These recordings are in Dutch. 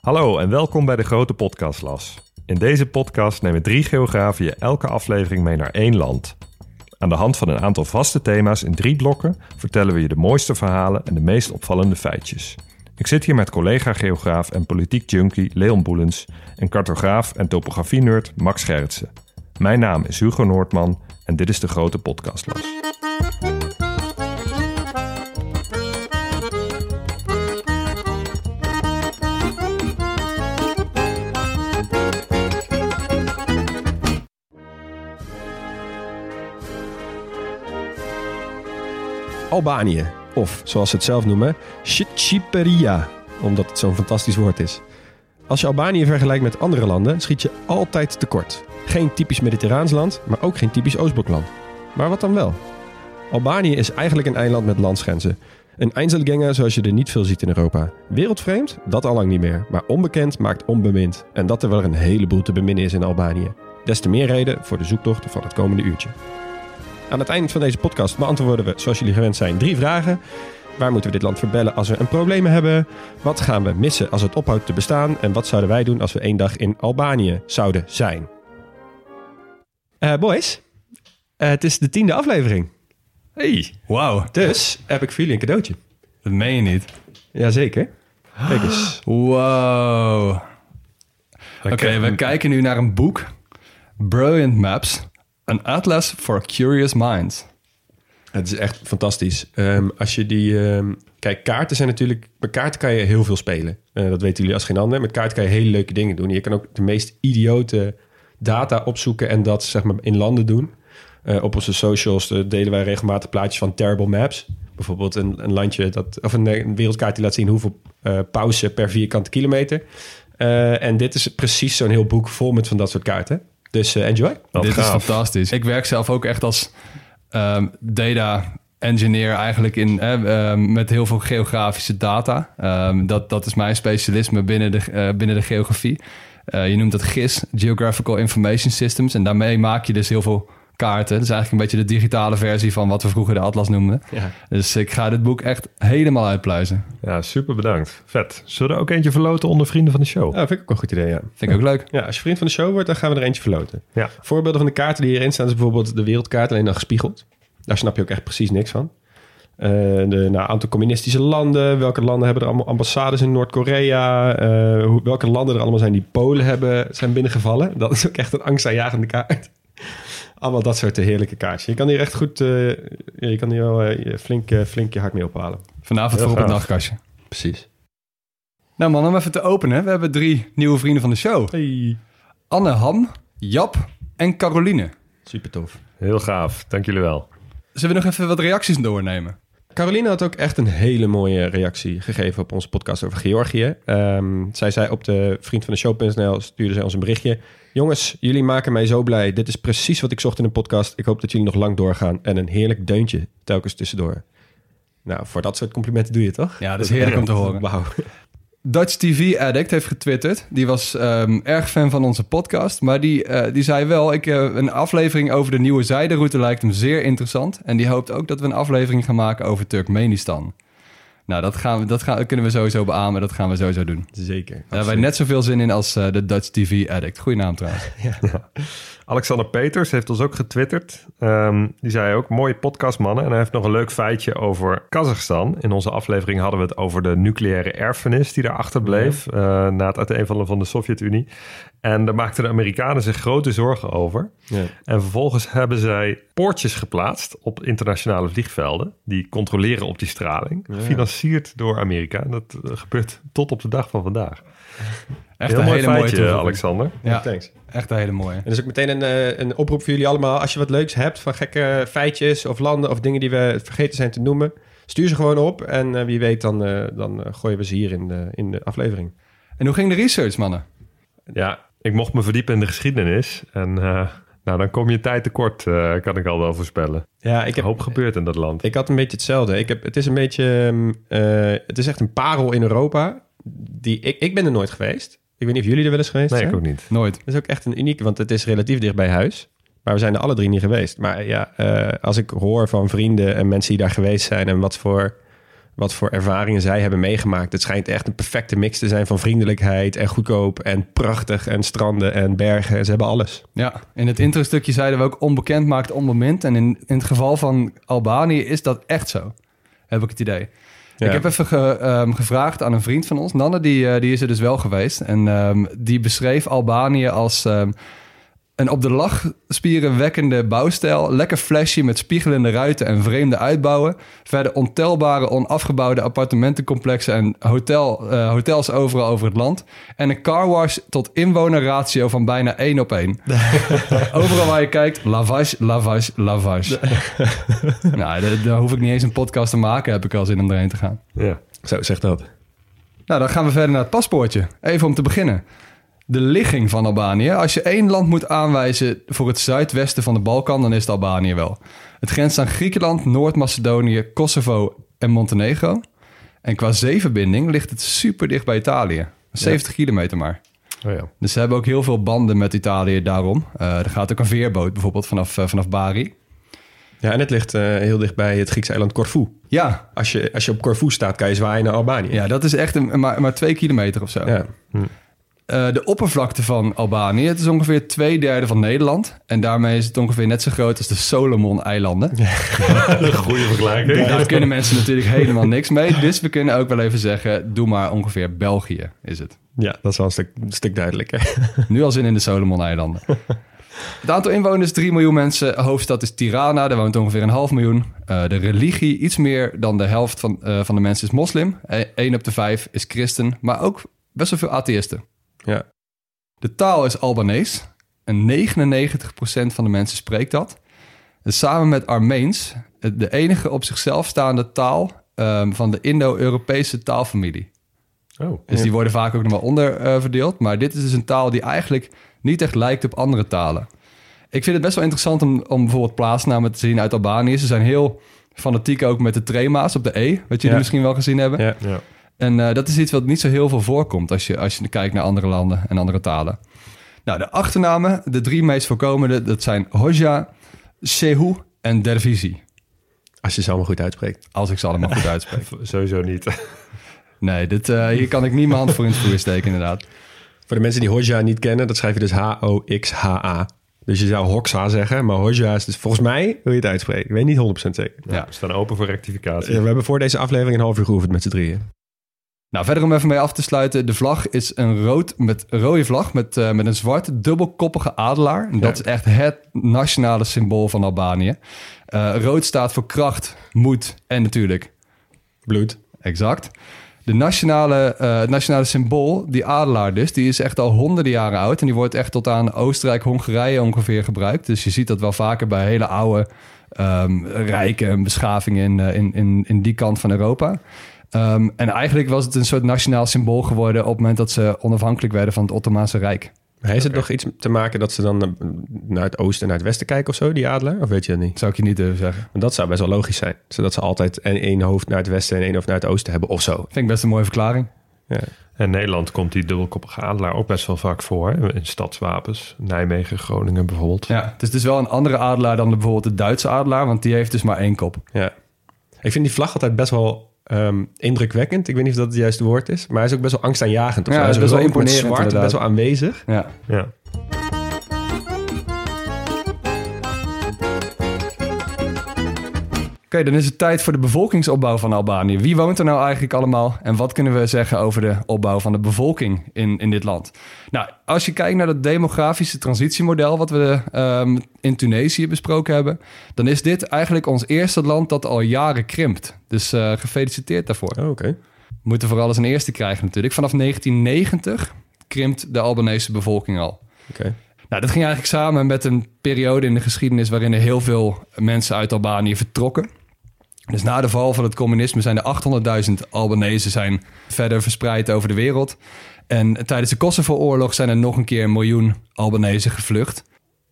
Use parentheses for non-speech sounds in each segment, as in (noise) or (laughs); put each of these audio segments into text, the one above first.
Hallo en welkom bij de Grote Podcastlas. In deze podcast nemen drie geografen je elke aflevering mee naar één land. Aan de hand van een aantal vaste thema's in drie blokken vertellen we je de mooiste verhalen en de meest opvallende feitjes. Ik zit hier met collega-geograaf en politiek junkie Leon Boelens en cartograaf en topografie-nerd Max Gerritsen. Mijn naam is Hugo Noordman en dit is de Grote Podcastlas. Albanië, of zoals ze het zelf noemen, Shchiperia, omdat het zo'n fantastisch woord is. Als je Albanië vergelijkt met andere landen, schiet je altijd tekort. Geen typisch Mediterraans land, maar ook geen typisch Oostblokland. Maar wat dan wel? Albanië is eigenlijk een eiland met landsgrenzen. Een Einzelgänger zoals je er niet veel ziet in Europa. Wereldvreemd? Dat al lang niet meer. Maar onbekend maakt onbemind. En dat er wel een heleboel te beminnen is in Albanië. Des te meer reden voor de zoektocht van het komende uurtje. Aan het eind van deze podcast beantwoorden we, zoals jullie gewend zijn, drie vragen. Waar moeten we dit land verbellen als we een probleem hebben? Wat gaan we missen als het ophoudt te bestaan? En wat zouden wij doen als we één dag in Albanië zouden zijn? Eh, boys, eh, het is de tiende aflevering. Hey, wauw, Dus heb ik voor jullie een cadeautje. dat meen je niet. Jazeker. Kijk eens. Wow. Oké, we kijken nu naar een boek. Brilliant Maps. An Atlas for Curious Minds. Het is echt fantastisch. Ehm, als je die... ehm, kijk, kaarten zijn natuurlijk... Met kaarten kan je heel veel spelen. Eh, dat weten jullie als geen ander. Met kaarten kan je hele leuke dingen doen. Je kan ook de meest idiote data opzoeken... en dat zeg maar in landen doen. Eh, op onze socials eh, delen wij regelmatig plaatjes van terrible maps. Bijvoorbeeld een, een landje dat... Of een, een wereldkaart die laat zien hoeveel eh pauze per vierkante kilometer. En dit is precies zo'n heel boek vol met van dat soort kaarten. Dus eh, enjoy. Wat Dit gaaf. is fantastisch. Ik werk zelf ook echt als ehm, data engineer eigenlijk in, eh, ehm, met heel veel geografische data. Ehm, dat, dat is mijn specialisme binnen de, eh, binnen de geografie. Eh, je noemt dat GIS, Geographical Information Systems. En daarmee maak je dus heel veel kaarten. Dat is eigenlijk een beetje de digitale versie van wat we vroeger de atlas noemden. Ja. Dus ik ga dit boek echt helemaal uitpluizen. Ja, super bedankt. Vet. Zullen we er ook eentje verloten onder vrienden van de show? Oh, vind ik ook een goed idee, ja. Vind ik ook leuk. Ja, als je vriend van de show wordt, dan gaan we er eentje verloten. Ja. Voorbeelden van de kaarten die hierin staan is bijvoorbeeld de wereldkaart, alleen dan gespiegeld. Daar snap je ook echt precies niks van. Eh, de nou, aantal communistische landen. Welke landen hebben er allemaal ambassades in Noord-Korea? Eh, welke landen er allemaal zijn die Polen hebben, zijn binnengevallen? Dat is ook echt een angstaanjagende kaart. Allemaal dat soort eh, heerlijke kaartjes. Je kan hier echt goed, eh, ja, je kan hier wel eh, flink, eh, flink je hart mee ophalen. Vanavond voor op het nachtkastje. Precies. Nou man, om even te openen. We hebben drie nieuwe vrienden van de show. Hey. Anne Ham, Jap en Caroline. Super tof. Heel gaaf. Dank jullie wel. Zullen we nog even wat reacties doornemen? Caroline had ook echt een hele mooie reactie gegeven op onze podcast over Georgië. Ehm, zij zei op de vriend van de show.nl stuurde zij ons een berichtje. Jongens, jullie maken mij zo blij. Dit is precies wat ik zocht in een podcast. Ik hoop dat jullie nog lang doorgaan. En een heerlijk deuntje telkens tussendoor. Nou, voor dat soort complimenten doe je het toch? Ja, dat is heerlijk om te horen. Wauw. Dutch TV Addict heeft getwitterd. Die was ehm, erg fan van onze podcast. Maar die, eh, die zei wel, ik, eh, een aflevering over de nieuwe zijderoute lijkt hem zeer interessant. En die hoopt ook dat we een aflevering gaan maken over Turkmenistan. Nou, dat, gaan we, dat gaan, kunnen we sowieso beamen. Dat gaan we sowieso doen. Zeker. Daar hebben wij net zoveel zin in als eh, de Dutch TV Addict. Goeie naam trouwens. (laughs) Alexander Peters heeft ons ook getwitterd. Ehm, die zei ook, mooie podcast mannen. En hij heeft nog een leuk feitje over Kazachstan. In onze aflevering hadden we het over de nucleaire erfenis die daarachter bleef... eh, na het uiteenvallen van de Sovjet-Unie. En daar maakten de Amerikanen zich grote zorgen over. Ja. En vervolgens hebben zij poortjes geplaatst op internationale vliegvelden. Die controleren op die straling. Gefinancierd door Amerika. En dat eh, gebeurt tot op de dag van vandaag. Echt Heel een mooi hele mooie feitje, toevoeging. Alexander. Ja, Thanks. echt een hele mooie. En dus ook meteen een, eh, een oproep voor jullie allemaal. Als je wat leuks hebt van gekke feitjes of landen of dingen die we vergeten zijn te noemen, stuur ze gewoon op. En eh, wie weet, dan, eh, dan gooien we ze hier in de, in de aflevering. En hoe ging de research, mannen? Ja, ik mocht me verdiepen in de geschiedenis. En eh, nou, dan kom je tijd tekort, eh, kan ik al wel voorspellen. Ja, ik heb, hoop gebeurt in dat land. ik had een beetje hetzelfde. Ik heb, het is een beetje, ehm, eh, het is echt een parel in Europa. Die, ik, ik ben er nooit geweest. Ik weet niet of jullie er wel eens geweest Nee, zijn. ik ook niet. Nooit. Dat is ook echt een uniek, want het is relatief dicht bij huis. Maar we zijn er alle drie niet geweest. Maar ja, eh, als ik hoor van vrienden en mensen die daar geweest zijn... en wat voor, wat voor ervaringen zij hebben meegemaakt... het schijnt echt een perfecte mix te zijn van vriendelijkheid en goedkoop... en prachtig en stranden en bergen. Ze hebben alles. Ja, in het intro-stukje zeiden we ook onbekend maakt onbemind. En in, in het geval van Albanië is dat echt zo, heb ik het idee. Ja. Ik heb even ge- ehm, gevraagd aan een vriend van ons, Nanne, die, eh, die is er dus wel geweest. En ehm, die beschreef Albanië als ehm, een op de lachspieren wekkende bouwstijl. Lekker flashy met spiegelende ruiten en vreemde uitbouwen. Verder ontelbare onafgebouwde appartementencomplexen en hotel, eh, hotels overal over het land. En een carwash tot inwonerratio van bijna één op één. (laughs) Overal waar je kijkt, lavage, lavage, lavage. (laughs) nou, daar, daar hoef ik niet eens een podcast te maken, heb ik al zin om erheen te gaan. Ja. Zo, zeg dat. Nou, dan gaan we verder naar het paspoortje. Even om te beginnen. De ligging van Albanië. Als je één land moet aanwijzen voor het zuidwesten van de Balkan, dan is het Albanië wel. Het grenst aan Griekenland, Noord-Macedonië, Kosovo en Montenegro. En qua zeeverbinding ligt het super dicht bij Italië. 70 kilometer maar. Oh ja. Dus ze hebben ook heel veel banden met Italië daarom. Eh, er gaat ook een veerboot bijvoorbeeld vanaf, eh, vanaf Bari. Ja, en het ligt eh, heel dicht bij het Griekse eiland Corfu. Ja, Als je, als je op Corfu staat, kan je zwaaien naar Albanië. ja dat is echt een, maar, maar twee kilometer of zo. Ja. Eh, de oppervlakte van Albanië, het is ongeveer twee derde van Nederland. En daarmee is het ongeveer net zo groot als de Solomon-eilanden. (laughs) Een goede vergelijking. Daar kunnen mensen natuurlijk helemaal niks mee. Dus we kunnen ook wel even zeggen, doe maar ongeveer België is het. ja, dat is wel een stuk, een stuk duidelijker. Nu al zin in de Solomon-eilanden. (laughs) Het aantal inwoners 3 miljoen mensen. Hoofdstad is Tirana, daar woont ongeveer een half miljoen. Eh, de religie, iets meer dan de helft van, eh, van de mensen is moslim. Eén op de vijf is christen, maar ook best wel veel atheïsten. Ja. De taal is Albanees. En 99% van de mensen spreekt dat. En samen met Armeens, de enige op zichzelf staande taal ehm, van de Indo-Europese taalfamilie. Oh. Dus die worden vaak ook nog wel onder eh, verdeeld. Maar dit is dus een taal die eigenlijk niet echt lijkt op andere talen. Ik vind het best wel interessant om, om bijvoorbeeld plaatsnamen te zien uit Albanië. Ze zijn heel fanatiek ook met de trema's op de E, wat jullie Ja. misschien wel gezien hebben. Ja. Ja. En eh, dat is iets wat niet zo heel veel voorkomt als je, als je kijkt naar andere landen en andere talen. Nou, de achternamen, de drie meest voorkomende, dat zijn Hoja, Shehu en Dervizi. Als je ze allemaal goed uitspreekt. Als ik ze allemaal goed (laughs) uitspreek. Sowieso niet. (laughs) Nee, dit, eh, hier kan ik niet mijn hand voor in het vuur steken inderdaad. Voor de mensen die Hoja niet kennen, dat schrijf je dus H-O-X-H-A. Dus je zou Hoxa zeggen, maar Hoja is dus volgens mij, wil je het uitspreken? Ik weet niet 100% zeker. Ja. We staan open voor rectificatie. We hebben voor deze aflevering een half uur geoefend met z'n drieën. Nou, verder om even mee af te sluiten. De vlag is een rood met, een rode vlag met, eh, met een zwart dubbelkoppige adelaar. En dat Ja. is echt het nationale symbool van Albanië. Eh, rood staat voor kracht, moed en natuurlijk Bloed. Exact. De nationale, eh, het nationale symbool, die adelaar dus, die is echt al honderden jaren oud. En die wordt echt tot aan Oostenrijk, Hongarije ongeveer gebruikt. Dus je ziet dat wel vaker bij hele oude ehm, rijke beschavingen in, in, in, in die kant van Europa. Ehm, en eigenlijk was het een soort nationaal symbool geworden op het moment dat ze onafhankelijk werden van het Ottomaanse Rijk. Maar heeft het nog iets te maken dat ze dan eh, naar het oosten en naar het westen kijken of zo, die adelaar? Of weet je dat niet? Zou ik je niet durven zeggen. Want dat zou best wel logisch zijn. Zodat ze altijd en één hoofd naar het westen en één hoofd naar het oosten hebben of zo. Vind ik best een mooie verklaring. Ja. In Nederland komt die dubbelkoppige adelaar ook best wel vaak voor. hè? In stadswapens. Nijmegen, Groningen bijvoorbeeld. Ja, het is dus wel een andere adelaar dan bijvoorbeeld de Duitse adelaar, want die heeft dus maar één kop. ja. Ik vind die vlag altijd best wel ehm, indrukwekkend. Ik weet niet of dat het juiste woord is. Maar hij is ook best wel angstaanjagend. of Ja, hij is best wel imponerend, zwart, best wel aanwezig. Ja. Ja. Oké, dan is het tijd voor de bevolkingsopbouw van Albanië. Wie woont er nou eigenlijk allemaal en wat kunnen we zeggen over de opbouw van de bevolking in, in dit land? Nou, als je kijkt naar het demografische transitiemodel wat we ehm, in Tunesië besproken hebben, dan is dit eigenlijk ons eerste land dat al jaren krimpt. Dus eh, gefeliciteerd daarvoor. Oh, oké. We moeten vooral eens een eerste krijgen natuurlijk. Vanaf 1990 krimpt de Albanese bevolking al. Oké. Nou, dat ging eigenlijk samen met een periode in de geschiedenis waarin er heel veel mensen uit Albanië vertrokken. Dus na de val van het communisme zijn er 800.000 Albanese zijn verder verspreid over de wereld. En tijdens de Kosovo-oorlog zijn er nog een keer een miljoen Albanese gevlucht.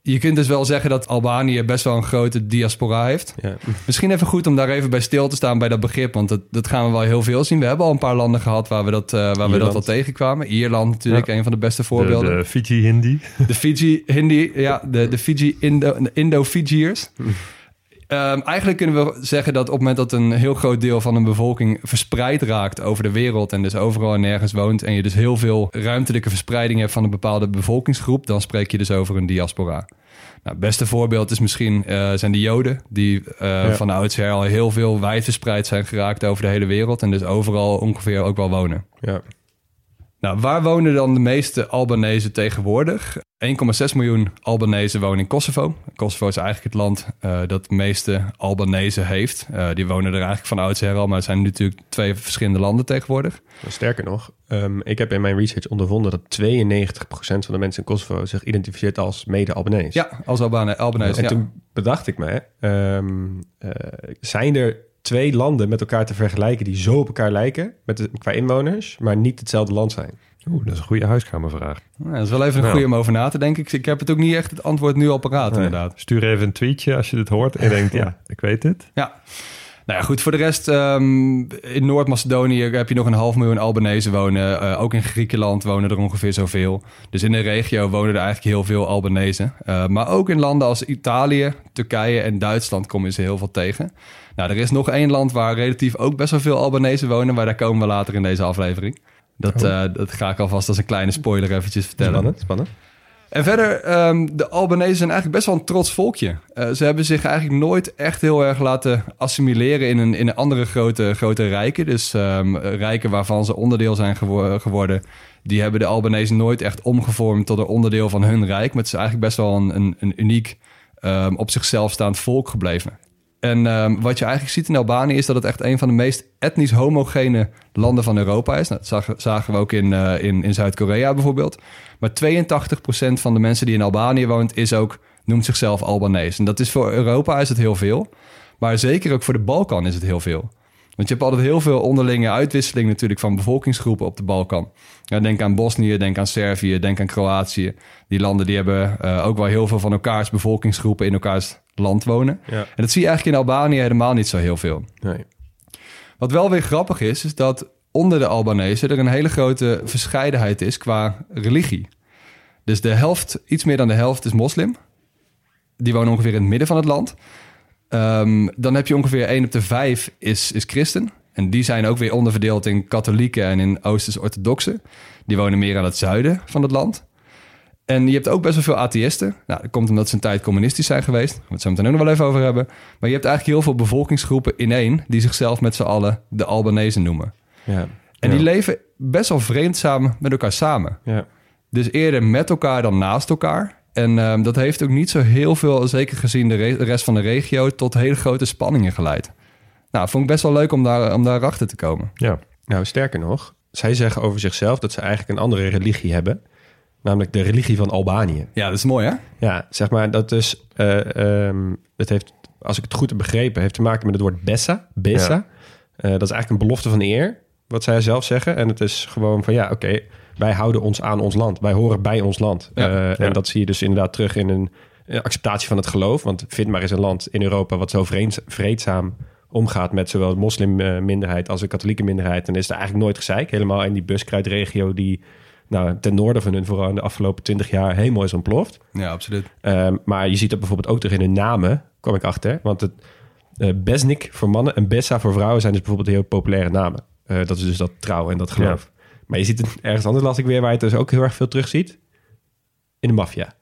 Je kunt dus wel zeggen dat Albanië best wel een grote diaspora heeft. Ja. Misschien even goed om daar even bij stil te staan bij dat begrip, want dat, dat gaan we wel heel veel zien. We hebben al een paar landen gehad waar we dat, eh, waar we dat wel tegenkwamen. Ierland natuurlijk, Ja. een van de beste De, voorbeelden. de Fiji Hindi. De Fiji Hindi, ja, de, de Fiji Indo, de Ehm, eigenlijk kunnen we zeggen dat op het moment dat een heel groot deel van een bevolking verspreid raakt over de wereld en dus overal en nergens woont en je dus heel veel ruimtelijke verspreiding hebt van een bepaalde bevolkingsgroep, dan spreek je dus over een diaspora. Nou, het beste voorbeeld is misschien eh, zijn de Joden, die Ja. van oudsher al heel veel wijd verspreid zijn geraakt over de hele wereld en dus overal ongeveer ook wel wonen. Ja. Nou, waar wonen dan de meeste Albanese tegenwoordig? 1,6 miljoen Albanese wonen in Kosovo. Kosovo is eigenlijk het land eh, dat de meeste Albanese heeft. Eh, die wonen er eigenlijk van oudsher al, maar het zijn natuurlijk twee verschillende landen tegenwoordig. Sterker nog, ehm, ik heb in mijn research ondervonden dat 92% van de mensen in Kosovo zich identificeert als mede-Albanese. Ja, als Albane, Albanese. En ja. toen bedacht ik me, ehm, eh, zijn er twee landen met elkaar te vergelijken die zo op elkaar lijken, met de, qua inwoners, maar niet hetzelfde land zijn? Oeh, dat is een goede huiskamervraag. Ja, dat is wel even een Nou. goede om over na te denken. Ik, ik heb het ook niet echt het antwoord nu al paraat, Nee. inderdaad. Stuur even een tweetje als je dit hoort en je denkt, (laughs) ja, ik weet het. Ja. Nou ja, goed. Voor de rest, ehm, in Noord-Macedonië heb je nog een half miljoen Albanese wonen. Eh, ook in Griekenland wonen er ongeveer zoveel. Dus in de regio wonen er eigenlijk heel veel Albanese. Eh, maar ook in landen als Italië, Turkije en Duitsland komen ze heel veel tegen. Nou, er is nog één land waar relatief ook best wel veel Albanese wonen. Maar daar komen we later in deze aflevering. Dat, eh, dat ga ik alvast als een kleine spoiler eventjes vertellen. Spannend, spannend. En verder, ehm, de Albanese zijn eigenlijk best wel een trots volkje. Eh, ze hebben zich eigenlijk nooit echt heel erg laten assimileren in een, in een andere grote, grote rijken. Dus ehm, rijken waarvan ze onderdeel zijn gewo- geworden, die hebben de Albanese nooit echt omgevormd tot een onderdeel van hun rijk. Maar het is eigenlijk best wel een, een, een uniek, ehm, op zichzelf staand volk gebleven. En ehm, wat je eigenlijk ziet in Albanië is dat het echt een van de meest etnisch homogene landen van Europa is. Nou, dat zagen, we ook in, eh, in, in Zuid-Korea bijvoorbeeld. Maar 82% van de mensen die in Albanië woont is ook, noemt zichzelf Albanees. En dat is voor Europa is het heel veel. Maar zeker ook voor de Balkan is het heel veel. Want je hebt altijd heel veel onderlinge uitwisseling natuurlijk van bevolkingsgroepen op de Balkan. Denk aan Bosnië, denk aan Servië, denk aan Kroatië. Die landen die hebben eh, ook wel heel veel van elkaars bevolkingsgroepen in elkaars land wonen. Ja. En dat zie je eigenlijk in Albanië helemaal niet zo heel veel. Nee. Wat wel weer grappig is, is dat onder de Albanese er een hele grote verscheidenheid is qua religie. Dus de helft, iets meer dan de helft is moslim. Die wonen ongeveer in het midden van het land. Ehm, dan heb je ongeveer 1 op de 5 is, is christen. En die zijn ook weer onderverdeeld in katholieken en in oosters-orthodoxen. Die wonen meer aan het zuiden van het land. En je hebt ook best wel veel atheïsten. Nou, dat komt omdat ze een tijd communistisch zijn geweest. Daar gaan we het zo meteen ook nog wel even over hebben. Maar je hebt eigenlijk heel veel bevolkingsgroepen in één... die zichzelf met z'n allen de Albanese noemen. Ja. En Ja. die leven best wel vreemd samen met elkaar samen. Ja. Dus eerder met elkaar dan naast elkaar. En ehm, dat heeft ook niet zo heel veel, zeker gezien de, re- de rest van de regio... tot hele grote spanningen geleid. Nou, vond ik best wel leuk om daar, om daar achter te komen. Ja, Nou, sterker nog, zij zeggen over zichzelf dat ze eigenlijk een andere religie hebben. Namelijk de religie van Albanië. Ja, dat is mooi hè? Ja, zeg maar, dat eh, ehm, dat heeft, als ik het goed heb begrepen, heeft te maken met het woord Bessa. Bessa. Ja. Eh, dat is eigenlijk een belofte van eer, wat zij zelf zeggen. En het is gewoon van, ja, oké, wij houden ons aan ons land. Wij horen bij ons land. Ja. Eh, Ja. En dat zie je dus inderdaad terug in een acceptatie van het geloof. Want vind maar eens een land in Europa wat zo vreedzaam omgaat met zowel de moslimminderheid als de katholieke minderheid. En is er eigenlijk nooit gezeik. Helemaal in die buskruidregio die nou, ten noorden van hun vooral in de afgelopen twintig jaar helemaal is ontploft. Ja, absoluut. Ehm, maar je ziet dat bijvoorbeeld ook terug in hun namen, kwam ik achter. Want het eh Besnik voor mannen en Bessa voor vrouwen zijn dus bijvoorbeeld heel populaire namen. Eh, dat is dus dat trouw en dat geloof. Maar je ziet het ergens anders las ik weer waar je het dus ook heel erg veel terug ziet. In de maffia.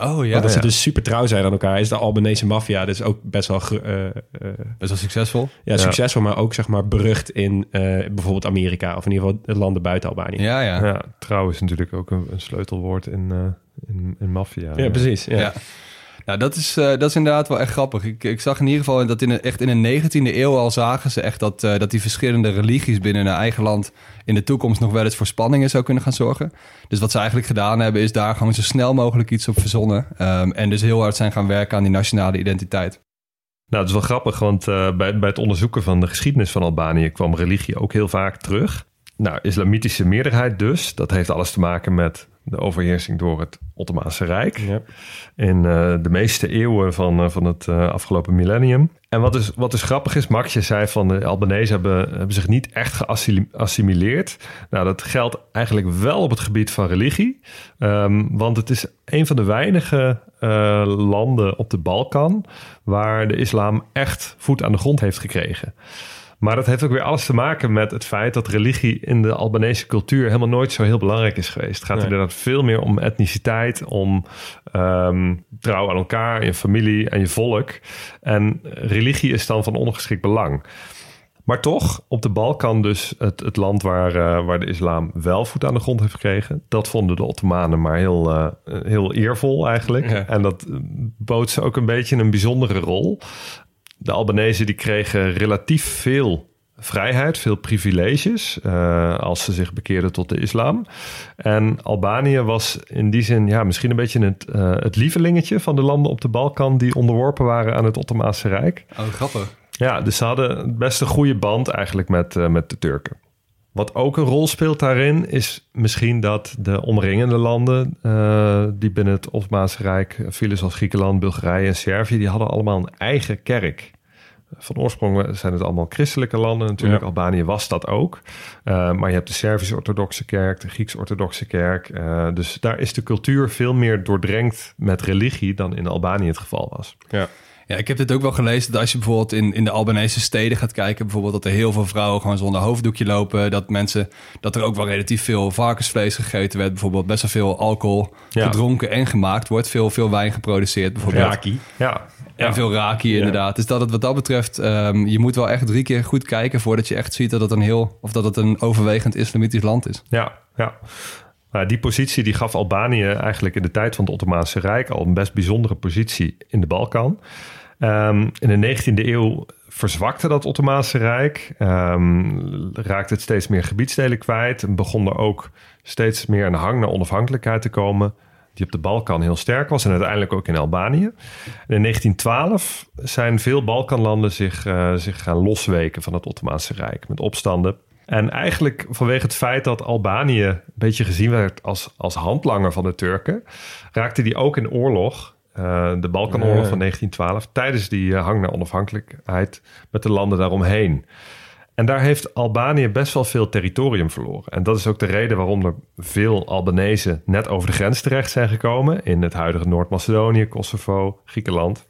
Oh ja, Want dat ze dus super trouw zijn aan elkaar. Is de Albanese maffia dus ook best wel eh, eh, best wel succesvol. ja, succesvol, maar ook zeg maar berucht in eh, bijvoorbeeld Amerika of in ieder geval de landen buiten Albanië. Ja, ja. Ja, trouw is natuurlijk ook een, een sleutelwoord in, eh, in, in maffia. Ja, precies. Ja. Nou, dat is, eh, dat is inderdaad wel echt grappig. Ik, ik zag in ieder geval dat in de, echt in de 19e eeuw al zagen ze echt dat, eh, dat die verschillende religies binnen hun eigen land in de toekomst nog wel eens voor spanningen zou kunnen gaan zorgen. Dus wat ze eigenlijk gedaan hebben, is daar gewoon zo snel mogelijk iets op verzonnen. Ehm, en dus heel hard zijn gaan werken aan die nationale identiteit. Nou, het is wel grappig, want eh, bij, bij het onderzoeken van de geschiedenis van Albanië kwam religie ook heel vaak terug. Nou, islamitische meerderheid dus. Dat heeft alles te maken met de overheersing door het Ottomaanse Rijk. Ja. In eh, de meeste eeuwen van, eh, van het eh, afgelopen millennium. En wat dus, wat dus grappig is, Max, je zei van de Albanese hebben, hebben zich niet echt geassimileerd. Nou, dat geldt eigenlijk wel op het gebied van religie. Ehm, want het is een van de weinige landen op de Balkan waar de islam echt voet aan de grond heeft gekregen. Maar dat heeft ook weer alles te maken met het feit dat religie in de Albanese cultuur helemaal nooit zo heel belangrijk is geweest. Het gaat Nee. inderdaad veel meer om etniciteit, om ehm, trouw aan elkaar, je familie en je volk. En religie is dan van ondergeschikt belang. Maar toch, op de Balkan dus het, het land waar, eh, waar de islam wel voet aan de grond heeft gekregen. Dat vonden de Ottomanen maar heel, eh, heel eervol eigenlijk. Ja. En dat bood ze ook een beetje een bijzondere rol. De Albanese die kregen relatief veel vrijheid, veel privileges eh, als ze zich bekeerden tot de islam. En Albanië was in die zin ja, misschien een beetje het, eh, het lievelingetje van de landen op de Balkan die onderworpen waren aan het Ottomaanse Rijk. Oh, grappig. Ja, dus ze hadden best een goede band eigenlijk met, eh, met de Turken. Wat ook een rol speelt daarin is misschien dat de omringende landen die binnen het Ottomaanse Rijk vielen, zoals Griekenland, Bulgarije en Servië, die hadden allemaal een eigen kerk. Van oorsprong zijn het allemaal christelijke landen. Natuurlijk, Ja. Albanië was dat ook. Uh, maar je hebt de Servisch-orthodoxe kerk, de Grieks-orthodoxe kerk. Uh, dus daar is de cultuur veel meer doordrenkt met religie dan in Albanië het geval was. Ja. Ja, ik heb dit ook wel gelezen dat als je bijvoorbeeld in, in de Albanese steden gaat kijken, bijvoorbeeld dat er heel veel vrouwen gewoon zonder hoofddoekje lopen, dat mensen, dat er ook wel relatief veel varkensvlees gegeten werd, bijvoorbeeld best wel veel alcohol Ja. gedronken en gemaakt wordt, veel, veel wijn geproduceerd bijvoorbeeld. Raki. Ja, En veel raki inderdaad. Dus dat het wat dat betreft, ehm, je moet wel echt drie keer goed kijken voordat je echt ziet dat het een heel, of dat het een overwegend islamitisch land is. Ja, ja. Nou, die positie die gaf Albanië eigenlijk in de tijd van het Ottomaanse Rijk al een best bijzondere positie in de Balkan. Ehm, in de 19e eeuw verzwakte dat Ottomaanse Rijk, ehm, raakte het steeds meer gebiedsdelen kwijt en begon er ook steeds meer een hang naar onafhankelijkheid te komen, die op de Balkan heel sterk was en uiteindelijk ook in Albanië. En in 1912 zijn veel Balkanlanden zich, eh, zich gaan losweken van het Ottomaanse Rijk met opstanden. En eigenlijk vanwege het feit dat Albanië een beetje gezien werd als, als handlanger van de Turken, raakte die ook in oorlog, uh, de Balkanoorlog van 1912, tijdens die uh, hang naar onafhankelijkheid met de landen daaromheen. En daar heeft Albanië best wel veel territorium verloren. En dat is ook de reden waarom er veel Albanese net over de grens terecht zijn gekomen in het huidige Noord-Macedonië, Kosovo, Griekenland.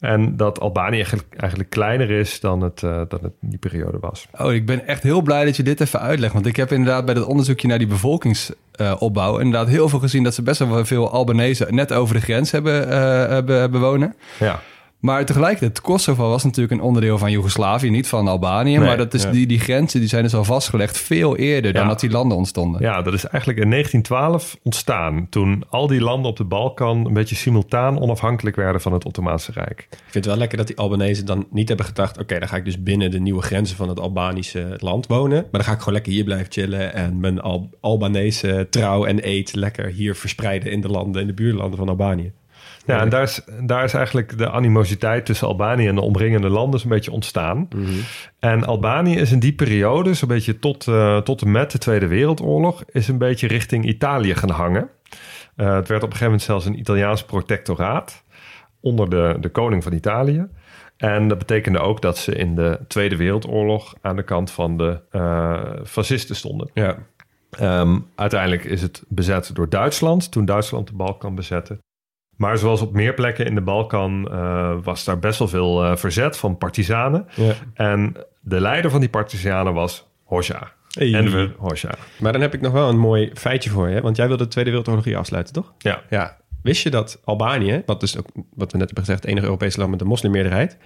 En dat Albanië eigenlijk, kleiner is dan het, uh, dan het in die periode was. Oh, ik ben echt heel blij dat je dit even uitlegt. Want ik heb inderdaad bij dat onderzoekje naar die bevolkingsopbouw... Uh, inderdaad heel veel gezien dat ze best wel veel Albanese net over de grens hebben, uh, hebben, hebben wonen. Ja. Maar tegelijkertijd, Kosovo was natuurlijk een onderdeel van Joegoslavië, niet van Albanië. Nee, maar dat is, ja. die, die grenzen die zijn dus al vastgelegd veel eerder dan dat die landen ontstonden. Ja, dat is eigenlijk in 1912 ontstaan. Toen al die landen op de Balkan een beetje simultaan onafhankelijk werden van het Ottomaanse Rijk. Ik vind het wel lekker dat die Albanese dan niet hebben gedacht... oké, dan ga ik dus binnen de nieuwe grenzen van het Albanische land wonen. Maar dan ga ik gewoon lekker hier blijven chillen... en mijn Al Albanese trouw en eet lekker hier verspreiden... in de landen, in de buurlanden van Albanië. Ja, en daar is, daar is eigenlijk de animositeit tussen Albanië en de omringende landen een beetje ontstaan. En Albanië is in die periode, zo'n beetje tot, uh, tot en met de Tweede Wereldoorlog, is een beetje richting Italië gaan hangen. Uh, het werd op een gegeven moment zelfs een Italiaans protectoraat onder de, de koning van Italië. En dat betekende ook dat ze in de Tweede Wereldoorlog aan de kant van de uh, fascisten stonden. Ja. Um, uiteindelijk is het bezet door Duitsland, toen Duitsland de Balkan bezette. Maar zoals op meer plekken in de Balkan uh, was daar best wel veel uh, verzet van partizanen. Ja. En de leider van die partizanen was Hoxha. Hey. Enver Hoxha. Maar dan heb ik nog wel een mooi feitje voor je. Want jij wilde de Tweede Wereldoorlog hier afsluiten, toch? Ja. Ja. Wist je dat Albanië, wat dus ook wat we net hebben gezegd, het enige Europese land met een moslimmeerderheid,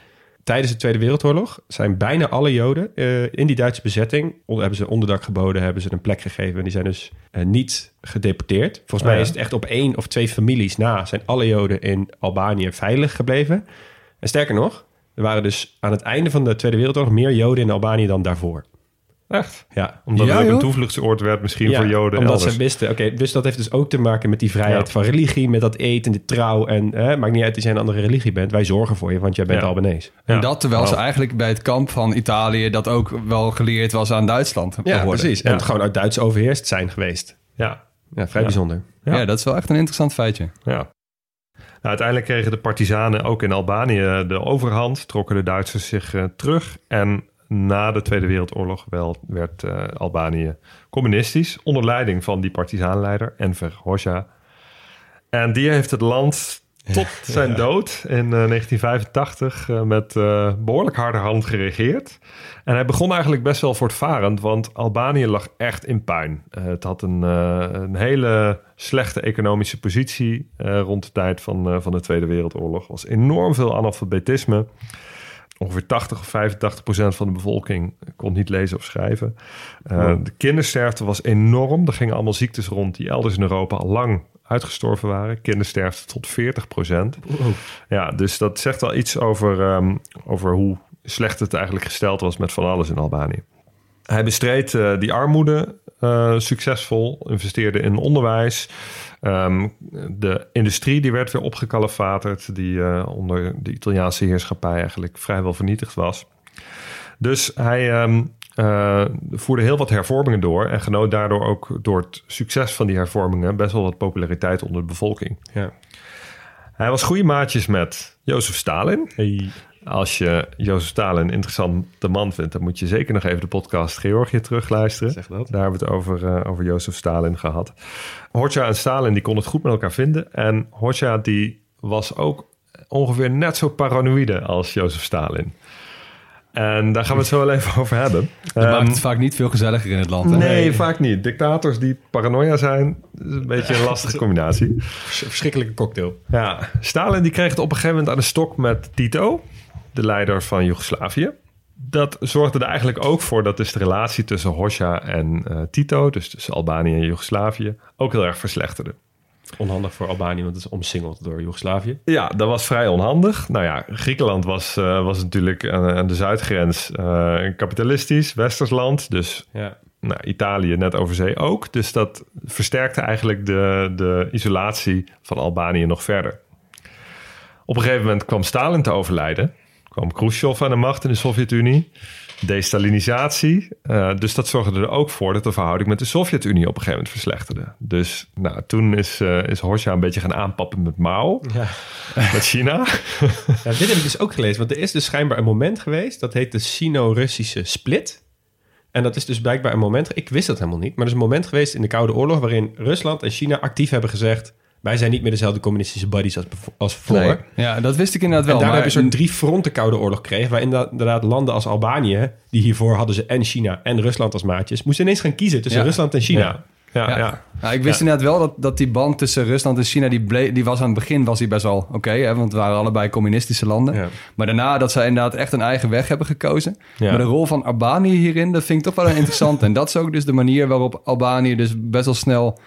tijdens de Tweede Wereldoorlog zijn bijna alle Joden eh, in die Duitse bezetting onder, hebben ze onderdak geboden, hebben ze een plek gegeven en die zijn dus eh, niet gedeporteerd. Volgens mij ja. is het echt op één of twee families na zijn alle Joden in Albanië veilig gebleven. En sterker nog, er waren dus aan het einde van de Tweede Wereldoorlog meer Joden in Albanië dan daarvoor. Echt? Ja, Omdat Ja, het ook een toevluchtsoord werd misschien ja, voor Joden omdat elders. ze wisten, oké, dus dat heeft dus ook te maken met die vrijheid Ja. van religie, met dat eten, de trouw en eh, maakt niet uit dat jij een andere religie bent. Wij zorgen voor je, want jij bent Ja. Albanees. Ja. En dat terwijl ze eigenlijk bij het kamp van Italië... dat ook wel geleerd was aan Duitsland. Ja, precies. En gewoon uit Duits overheerst zijn geweest. Ja, Ja, vrij Ja. bijzonder. Ja. Ja. dat is wel echt een interessant feitje. ja. Nou, uiteindelijk kregen de partizanen ook in Albanië de overhand, trokken de Duitsers zich eh, terug. En na de Tweede Wereldoorlog wel, werd eh, Albanië communistisch, onder leiding van die partizaanleider Enver Hoxha. En die heeft het land tot zijn dood in eh, 1985 eh, met eh, behoorlijk harde hand geregeerd. En hij begon eigenlijk best wel voortvarend, want Albanië lag echt in puin. Het had een, een hele slechte economische positie rond de tijd van, van de Tweede Wereldoorlog. Er was enorm veel analfabetisme. Ongeveer 80 of 85 procent van de bevolking kon niet lezen of schrijven. Eh, De kindersterfte was enorm. Er gingen allemaal ziektes rond die elders in Europa al lang uitgestorven waren. Kindersterfte tot 40 procent. Ja, dus dat zegt wel iets over, ehm, over hoe slecht het eigenlijk gesteld was met van alles in Albanië. Hij bestreed eh, die armoede eh, succesvol, investeerde in onderwijs. Ehm, de industrie die werd weer opgekalefaterd, die eh, onder de Italiaanse heerschappij eigenlijk vrijwel vernietigd was. Dus hij ehm, eh, voerde heel wat hervormingen door en genoot daardoor ook door het succes van die hervormingen best wel wat populariteit onder de bevolking. Ja. Hij was goede maatjes met Jozef Stalin. Hey. Als je Jozef Stalin een interessante man vindt, dan moet je zeker nog even de podcast Georgië terugluisteren. Zeg dat. Daar hebben we het over, eh, over Jozef Stalin gehad. Hoxha en Stalin die konden het goed met elkaar vinden. En Hoxha die was ook ongeveer net zo paranoïde als Jozef Stalin. En daar gaan we het zo wel even (laughs) over hebben. Dat Ehm, maakt het vaak niet veel gezelliger in het land. hè? nee, vaak niet. Dictators die paranoia zijn, is een beetje een lastige combinatie. Vers- Verschrikkelijke cocktail. Ja, Stalin die kreeg het op een gegeven moment aan de stok met Tito, de leider van Joegoslavië. Dat zorgde er eigenlijk ook voor dat dus de relatie tussen Hoxha en eh, Tito, dus tussen Albanië en Joegoslavië, ook heel erg verslechterde. Onhandig voor Albanië, want het is omsingeld door Joegoslavië. Ja, dat was vrij onhandig. Nou ja, Griekenland was, eh, was natuurlijk aan, aan de zuidgrens een kapitalistisch, westers land. Dus Ja. nou, Italië net over zee ook. Dus dat versterkte eigenlijk de, de isolatie van Albanië nog verder. Op een gegeven moment kwam Stalin te overlijden. Kwam Khrushchev aan de macht in de Sovjet-Unie. Destalinisatie. Eh, dus dat zorgde er ook voor dat de verhouding met de Sovjet-Unie op een gegeven moment verslechterde. Dus nou, toen is, eh is Hoxha een beetje gaan aanpappen met Mao, Ja. met China. (laughs) Ja, dit heb ik dus ook gelezen. Want er is dus schijnbaar een moment geweest. Dat heet de Sino-Russische split. En dat is dus blijkbaar een moment... Ik wist dat helemaal niet. Maar er is een moment geweest in de Koude Oorlog... waarin Rusland en China actief hebben gezegd... wij zijn niet meer dezelfde communistische buddies als, als voor. Nee. Ja, dat wist ik inderdaad wel. en daardoor maar heb je zo'n drie fronten Koude Oorlog gekregen... waarin da- inderdaad landen als Albanië... die hiervoor hadden ze en China en Rusland als maatjes... moesten ineens gaan kiezen tussen Ja. Rusland en China. Ja, ja, ja. Ja. Nou, ik wist inderdaad wel dat, dat die band tussen Rusland en China, die, die was aan het begin was die best wel oké, hè, want het waren allebei communistische landen. Maar daarna dat zij inderdaad echt een eigen weg hebben gekozen. Ja. Maar de rol van Albanië hierin, dat vind ik toch wel een interessant. en dat is ook dus de manier waarop Albanië dus best wel snel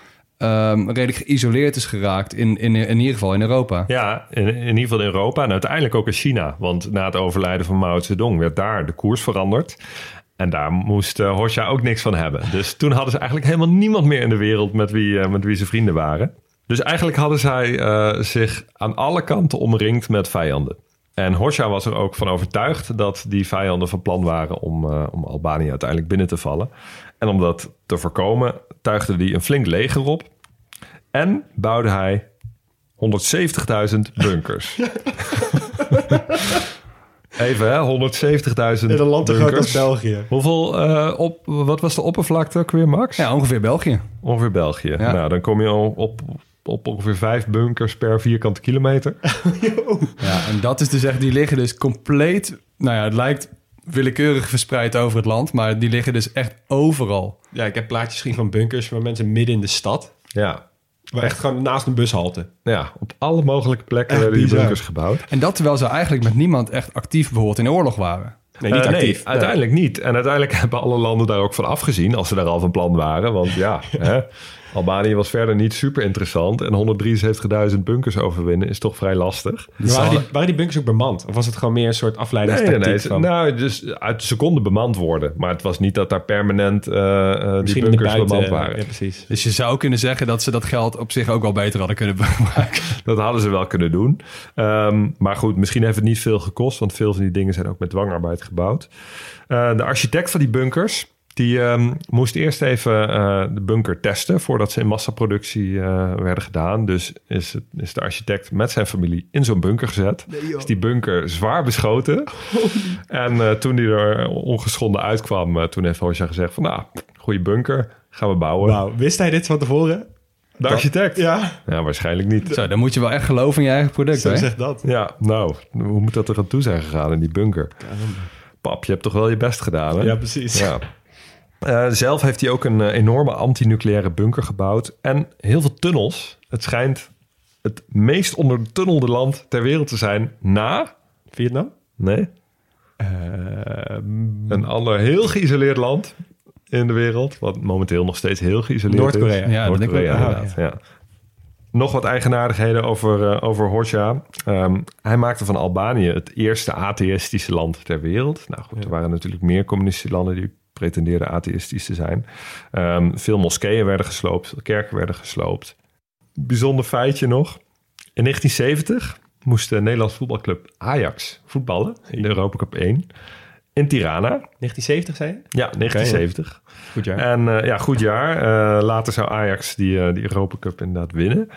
ehm, redelijk geïsoleerd is geraakt, in, in, in ieder geval in Europa. Ja, in, in ieder geval in Europa en uiteindelijk ook in China. Want na het overlijden van Mao Zedong werd daar de koers veranderd. En daar moest uh, ook niks van hebben. Dus toen hadden ze eigenlijk helemaal niemand meer in de wereld met wie, eh, met wie ze vrienden waren. Dus eigenlijk hadden zij eh, zich aan alle kanten omringd met vijanden. En Hoxha was er ook van overtuigd dat die vijanden van plan waren om, om Albanië uiteindelijk binnen te vallen. En om dat te voorkomen, tuigde hij een flink leger op. En bouwde hij 170.000 bunkers. (laughs) Even hè, 170.000 In een land te groot als. België. Hoeveel, eh, op, wat was de oppervlakte ook weer, Max? Ja, ongeveer België. Ongeveer België. Ja. Nou, dan kom je al op, op ongeveer vijf bunkers per vierkante kilometer. (laughs) Ja, en dat is dus echt, die liggen dus compleet, nou ja, het lijkt willekeurig verspreid over het land, maar die liggen dus echt overal. Ja, ik heb plaatjes gezien van bunkers van mensen midden in de stad. Ja. Waar echt gewoon naast een bushalte. Ja, op alle mogelijke plekken Echt werden die bizar. bunkers gebouwd. En dat terwijl ze eigenlijk met niemand echt actief bijvoorbeeld in de oorlog waren. Nee, niet Eh, actief. uiteindelijk niet. En uiteindelijk (laughs) hebben alle landen daar ook van afgezien, als ze daar al van plan waren. Want ja, (laughs) hè, Albanië was verder niet super interessant. En 173.000 bunkers overwinnen is toch vrij lastig. Maar waren, die, waren die bunkers ook bemand? Of was het gewoon meer een soort Nee, afleidingstactiek nee, nee. van... Nou, dus uit, ze konden bemand worden. Maar het was niet dat daar permanent eh, eh, die bunkers buiten... bemand waren. Ja, precies. Dus je zou kunnen zeggen dat ze dat geld op zich ook wel beter hadden kunnen gebruiken. (laughs) Dat hadden ze wel kunnen doen. Ehm, maar goed, misschien heeft het niet veel gekost. Want veel van die dingen zijn ook met dwangarbeid gebouwd. Eh, de architect van die bunkers... die ehm, moest eerst even eh, de bunker testen... voordat ze in massaproductie eh, werden gedaan. Dus is, het, is de architect met zijn familie in zo'n bunker gezet. is die bunker zwaar beschoten. (laughs) En eh, toen die er ongeschonden uitkwam... toen heeft Hoja gezegd van... nou, goede bunker, gaan we bouwen. Wauw, wist hij dit van tevoren? De architect? Ja, Ja, waarschijnlijk niet. Zo, dan moet je wel echt geloven in je eigen product. zo hè? zegt dat. Ja, nou, hoe moet dat er aan toe zijn gegaan in die bunker? Pap, je hebt toch wel je best gedaan, hè? Ja, precies. Ja. Eh, zelf heeft hij ook een eh, enorme antinucleaire bunker gebouwd. En heel veel tunnels. Het schijnt het meest ondertunnelde land ter wereld te zijn na... Vietnam? Nee, Ehm, een ander heel geïsoleerd land in de wereld. Wat momenteel nog steeds heel geïsoleerd Noord-Korea. is. Ja, dat denk ik Noord-Korea, ook. inderdaad. Ja. Nog wat eigenaardigheden over, eh, over Hoxha. Ehm, hij maakte van Albanië het eerste atheïstische land ter wereld. Nou goed, er waren natuurlijk meer communistische landen die pretendeerden atheïstisch te zijn. Ehm, veel moskeeën werden gesloopt, kerken werden gesloopt. Bijzonder feitje nog. In 1970 moest de Nederlandse voetbalclub Ajax voetballen in de Europa Cup 1 in Tirana. 1970 zei je? Ja, 1970. Goed jaar. En eh, ja, goed jaar. Eh, later zou Ajax die, eh, die Europa Cup inderdaad winnen.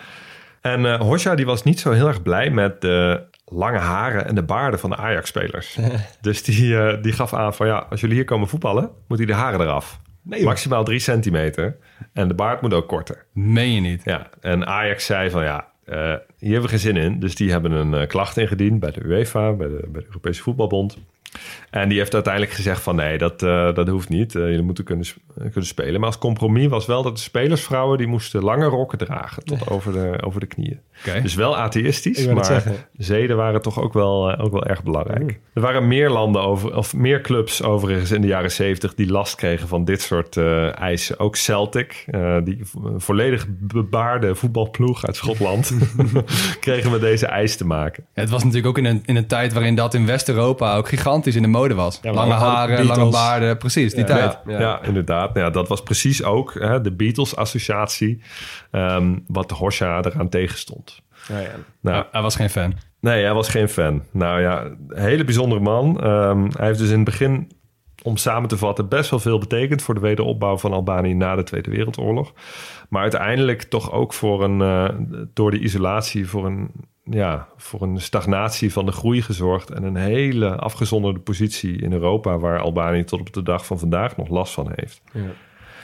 En Hosja die was niet zo heel erg blij met de lange haren en de baarden van de Ajax-spelers. (laughs) dus die, eh, die gaf aan van ja, als jullie hier komen voetballen, moeten die de haren eraf. Nee. Maximaal drie centimeter. En de baard moet ook korter. Meen je niet. Ja, en Ajax zei van ja, eh, hier hebben we geen zin in. Dus die hebben een eh, klacht ingediend bij de UEFA, bij de, bij de Europese Voetbalbond. En die heeft uiteindelijk gezegd van nee, dat, eh, dat hoeft niet. Jullie moeten kunnen, kunnen spelen. Maar als compromis was wel dat de spelersvrouwen... die moesten lange rokken dragen tot over de, over de knieën. Oké. Dus wel atheïstisch, maar zeden waren toch ook wel, eh, ook wel erg belangrijk. Er waren meer landen over, of meer clubs overigens in de jaren zeventig... die last kregen van dit soort eh, eisen. Ook Celtic, eh, die vo- volledig bebaarde voetbalploeg uit Schotland... (laughs) (laughs) kregen met deze eis te maken. Het was natuurlijk ook in een, in een tijd waarin dat in West-Europa ook gigantisch in de mode was. Ja, lange haren, Beatles. lange baarden, precies, die tijd. Ja, ja. inderdaad. Nou Ja, dat was precies ook hè, de Beatles-associatie... ehm, wat Horsha eraan tegenstond. Ja, ja. Nou, Hij- Hij was geen fan. Nee, hij was geen fan. Nou ja, een hele bijzondere man. Ehm, hij heeft dus in het begin, om samen te vatten, best wel veel betekend voor de wederopbouw van Albanië na de Tweede Wereldoorlog. Maar uiteindelijk toch ook voor een, eh, door de isolatie, voor een, ja, voor een stagnatie van de groei gezorgd. En een hele afgezonderde positie in Europa, waar Albanië tot op de dag van vandaag nog last van heeft.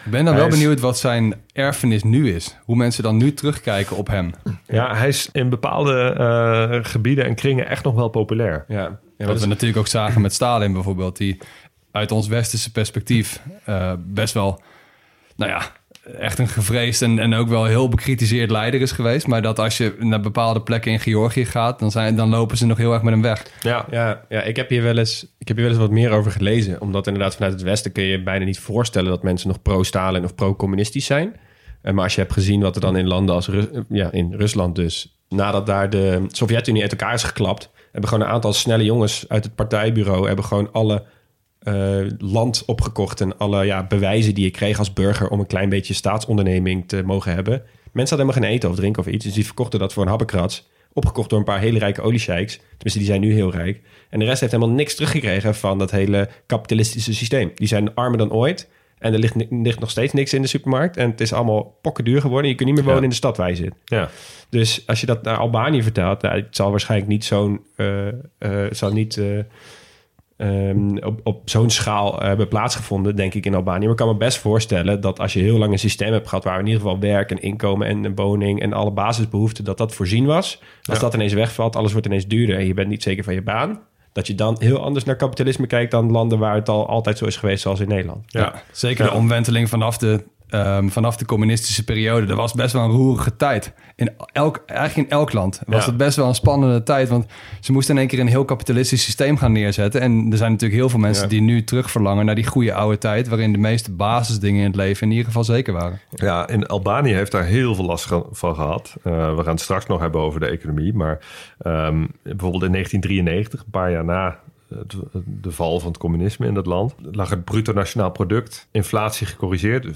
Ik ben dan Hij wel is- benieuwd wat zijn erfenis nu is. Hoe mensen dan nu terugkijken op hem. Ja, hij is in bepaalde eh, gebieden en kringen echt nog wel populair. Ja. Ja, Wat is- we natuurlijk ook zagen met Stalin bijvoorbeeld. Die uit ons westerse perspectief eh, best wel, nou ja, echt een gevreesd en, en ook wel heel bekritiseerd leider is geweest. Maar dat als je naar bepaalde plekken in Georgië gaat, dan, zijn, dan lopen ze nog heel erg met hem weg. Ja, Ja, ja ik, heb hier wel eens, ik heb hier wel eens wat meer over gelezen. Omdat inderdaad vanuit het Westen kun je bijna niet voorstellen... dat mensen nog pro-Stalin of pro-communistisch zijn. Eh, Maar als je hebt gezien wat er dan in landen als... Ru- eh, ja, in Rusland dus... nadat daar de Sovjet-Unie uit elkaar is geklapt... hebben gewoon een aantal snelle jongens uit het partijbureau... hebben gewoon alle eh, land opgekocht... en alle ja, bewijzen die je kreeg als burger... om een klein beetje staatsonderneming te mogen hebben. Mensen hadden helemaal geen eten of drinken of iets... dus die verkochten dat voor een habbekrats... Opgekocht door een paar hele rijke oliesheiks. Tenminste, die zijn nu heel rijk. En de rest heeft helemaal niks teruggekregen van dat hele kapitalistische systeem. Die zijn armer dan ooit. En er ligt, nog steeds niks in de supermarkt. En het is allemaal pokkenduur geworden. Je kunt niet meer wonen Ja. in de stad waar je zit. ja. Dus als je dat naar Albanië vertaalt, nou, het zal waarschijnlijk niet zo'n. eh, eh, het zal niet ehm, op, op zo'n schaal eh, hebben plaatsgevonden, denk ik, in Albanië. Maar ik kan me best voorstellen dat als je heel lang een systeem hebt gehad waar in ieder geval werk en inkomen en een woning en alle basisbehoeften, dat dat voorzien was. Als Ja. dat ineens wegvalt, alles wordt ineens duurder en je bent niet zeker van je baan. Dat je dan heel anders naar kapitalisme kijkt dan landen waar het al altijd zo is geweest, zoals in Nederland. Ja, zeker de omwenteling vanaf de ehm, vanaf de communistische periode, dat was best wel een roerige tijd. In elk, eigenlijk in elk land was Ja. het best wel een spannende tijd. Want ze moesten in één keer een heel kapitalistisch systeem gaan neerzetten. En er zijn natuurlijk heel veel mensen Ja. die nu terug verlangen naar die goede oude tijd. Waarin de meeste basisdingen in het leven in ieder geval zeker waren. Ja, en Albanië heeft daar heel veel last van gehad. Eh, we gaan het straks nog hebben over de economie. Maar ehm, bijvoorbeeld in 1993, een paar jaar na de val van het communisme in dat land, lag het bruto nationaal product, inflatie gecorrigeerd,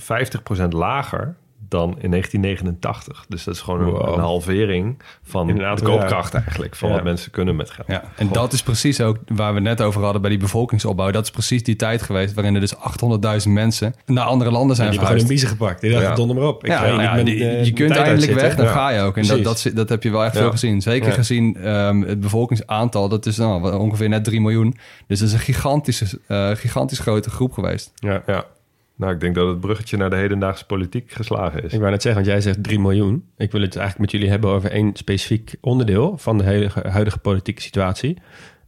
50% lager dan in 1989. Dus dat is gewoon een, Wow. een halvering van de koopkracht eigenlijk, van Ja. wat mensen kunnen met geld. Ja, en dat is precies ook waar we net over hadden bij die bevolkingsopbouw. Dat is precies die tijd geweest waarin er dus 800.000 mensen naar andere landen zijn Die hebben verhuisd. gepakt. Die dachten, Ja. donder maar op. Ik Ja, nou die- mijn, eh, je kunt eindelijk weg, dan Ja. ga je ook. En dat, dat, dat heb je wel echt Ja. veel gezien. Zeker Ja. gezien ehm, het bevolkingsaantal, dat is nou, ongeveer net 3 miljoen. Dus dat is een gigantische, eh, gigantisch grote groep geweest. Ja. Ja. Nou, ik denk dat het bruggetje naar de hedendaagse politiek geslagen is. Ik wou net zeggen, want jij zegt 3 miljoen. Ik wil het eigenlijk met jullie hebben over één specifiek onderdeel van de huidige politieke situatie.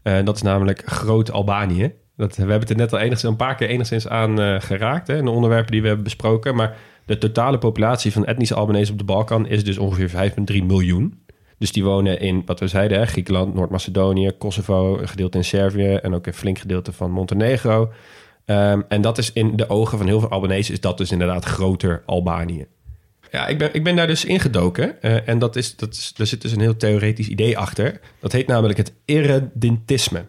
Eh, dat is namelijk Groot Albanië. Dat, we hebben het er net al enigszins, een paar keer enigszins aan eh, geraakt hè, in de onderwerpen die we hebben besproken. Maar de totale populatie van etnische Albanese op de Balkan is dus ongeveer 5,3 miljoen. Dus die wonen in, wat we zeiden, hè, Griekenland, Noord-Macedonië, Kosovo, een gedeelte in Servië en ook een flink gedeelte van Montenegro. Ehm, en dat is in de ogen van heel veel Albanese is dat dus inderdaad groter Albanië. Ja, ik ben, ik ben daar dus ingedoken. eh, en dat is, dat is, daar zit dus een heel theoretisch idee achter. Dat heet namelijk het irredentisme.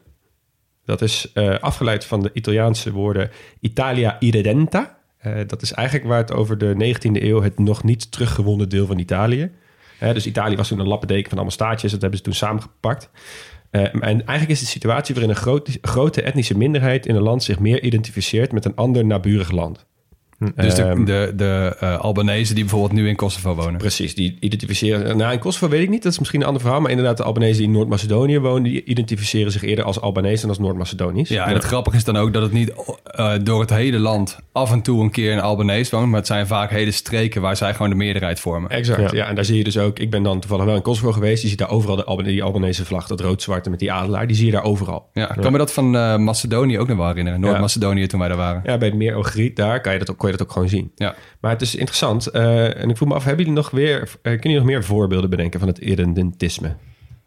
Dat is eh, afgeleid van de Italiaanse woorden Italia irredenta. Eh, dat is eigenlijk waar het over de 19e eeuw het nog niet teruggewonnen deel van Italië. Dus Italië was toen een lappendeken van allemaal staatjes. Dat hebben ze toen samengepakt. Eh, en eigenlijk is de situatie waarin een groot, grote etnische minderheid in een land zich meer identificeert met een ander naburig land. Dus de, Ehm, de, de eh, Albanese die bijvoorbeeld nu in Kosovo wonen. Precies, die identificeren... Nou, in Kosovo weet ik niet, dat is misschien een ander verhaal... maar inderdaad, de Albanese die in Noord-Macedonië wonen... die identificeren zich eerder als Albanese dan als Noord-Macedonisch. Ja, en het grappige is dan ook dat het niet eh, door het hele land af en toe een keer een Albanese woont. Maar het zijn vaak hele streken waar zij gewoon de meerderheid vormen. Exact, ja. Ja. En daar zie je dus ook... Ik ben dan toevallig wel in Kosovo geweest. Je ziet daar overal de die Albanese vlag, dat rood-zwarte met die adelaar. Die zie je daar overal. Ja, ik kan me dat van eh, Macedonië ook nog wel herinneren. Noord-Macedonië toen wij daar waren. Ja, bij het meer Ogriet, daar kan je, dat ook, kon je dat ook gewoon zien. Ja. Maar het is interessant. eh, en ik voel me af, hebben jullie nog weer... eh, kunnen jullie nog meer voorbeelden bedenken van het irredentisme?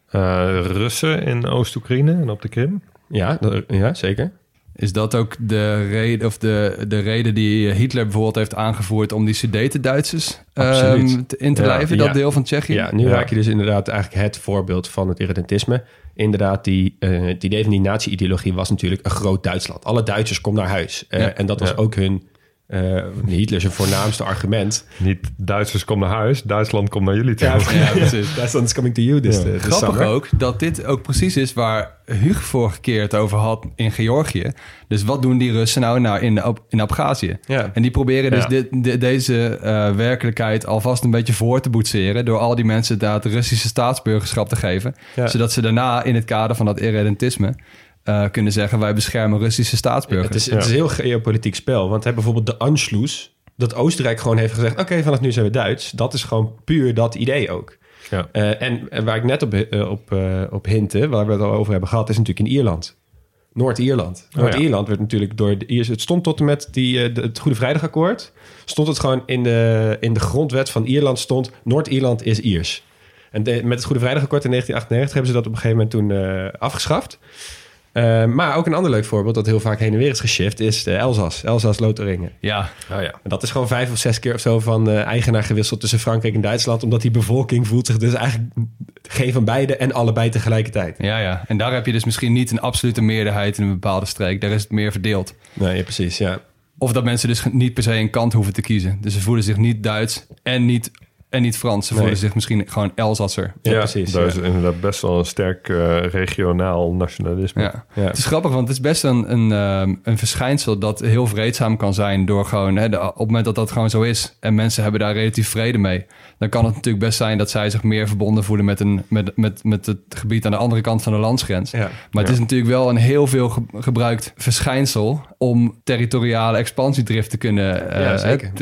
Eh, Russen in Oost-Oekraïne en op de Krim. Ja, dat- ja, zeker. Is dat ook de reden, of de, de reden die Hitler bijvoorbeeld heeft aangevoerd om die Sudeten-Duitsers ehm, in te Ja, lijven, dat ja. deel van Tsjechië? Ja, nu Ja. raak je dus inderdaad eigenlijk het voorbeeld van het irredentisme. Inderdaad, die, eh, het idee van die nazi-ideologie was natuurlijk een groot Duitsland. Alle Duitsers kom naar huis. Eh, Ja. En dat was Ja. ook hun, eh Hitler zijn voornaamste argument. Niet Duitsers kom naar huis, Duitsland komt naar jullie toe. Ja, precies. Duitsland is coming to you this, Ja. this Grappig summer. ook dat dit ook precies is waar Hugo vorige keer het over had in Georgië. Dus wat doen die Russen nou, nou in, in Abhazie? Ja. En die proberen dus Ja. dit- de- deze eh, werkelijkheid alvast een beetje voor te boetseren... door al die mensen daar het Russische staatsburgerschap te geven. Ja. Zodat ze daarna in het kader van dat irredentisme eh, kunnen zeggen... wij beschermen Russische staatsburgers. Het is, het is een heel geopolitiek spel. Want hè, bijvoorbeeld de Anschluss, dat Oostenrijk gewoon heeft gezegd... oké, vanaf nu zijn we Duits. Dat is gewoon puur dat idee ook. Ja. Eh, en, en waar ik net op, eh, op, op hintte, waar we het al over hebben gehad... is natuurlijk in Ierland. Noord-Ierland. ja. Noord-Ierland werd natuurlijk door de Iers... Het stond tot en met die, de- het Goede Vrijdagakkoord... stond het gewoon in de, in de grondwet van Ierland stond... Noord-Ierland is Iers. En de- met het Goede Vrijdagakkoord in 1998 hebben ze dat op een gegeven moment toen eh, afgeschaft. Eh, maar ook een ander leuk voorbeeld dat heel vaak heen en weer is geshift... is de Elzas, Elzas-Lotharingen. Ja, Oh ja. En dat is gewoon vijf of zes keer of zo van eh, eigenaar gewisseld tussen Frankrijk en Duitsland. Omdat die bevolking voelt zich dus eigenlijk geen van beide en allebei tegelijkertijd. ja, ja. En daar heb je dus misschien niet een absolute meerderheid in een bepaalde streek. Daar is het meer verdeeld. Nee, ja, precies, ja. Of dat mensen dus niet per se een kant hoeven te kiezen. Dus ze voelen zich niet Duits en niet, en niet Frans. Ze Nee. voelen zich misschien gewoon Elsasser. Ja, precies, Daar ja. is inderdaad best wel een sterk eh, regionaal nationalisme. Ja. Ja. Het is grappig, want het is best een, een, ehm, een verschijnsel dat heel vreedzaam kan zijn door gewoon, hè, de- op het moment dat dat gewoon zo is en mensen hebben daar relatief vrede mee, dan kan het natuurlijk best zijn dat zij zich meer verbonden voelen met, een, met, met, met het gebied aan de andere kant van de landsgrens. Ja. Maar het is natuurlijk wel een heel veel ge- gebruikt verschijnsel om territoriale expansiedrift te kunnen. eh, Ja, zeker.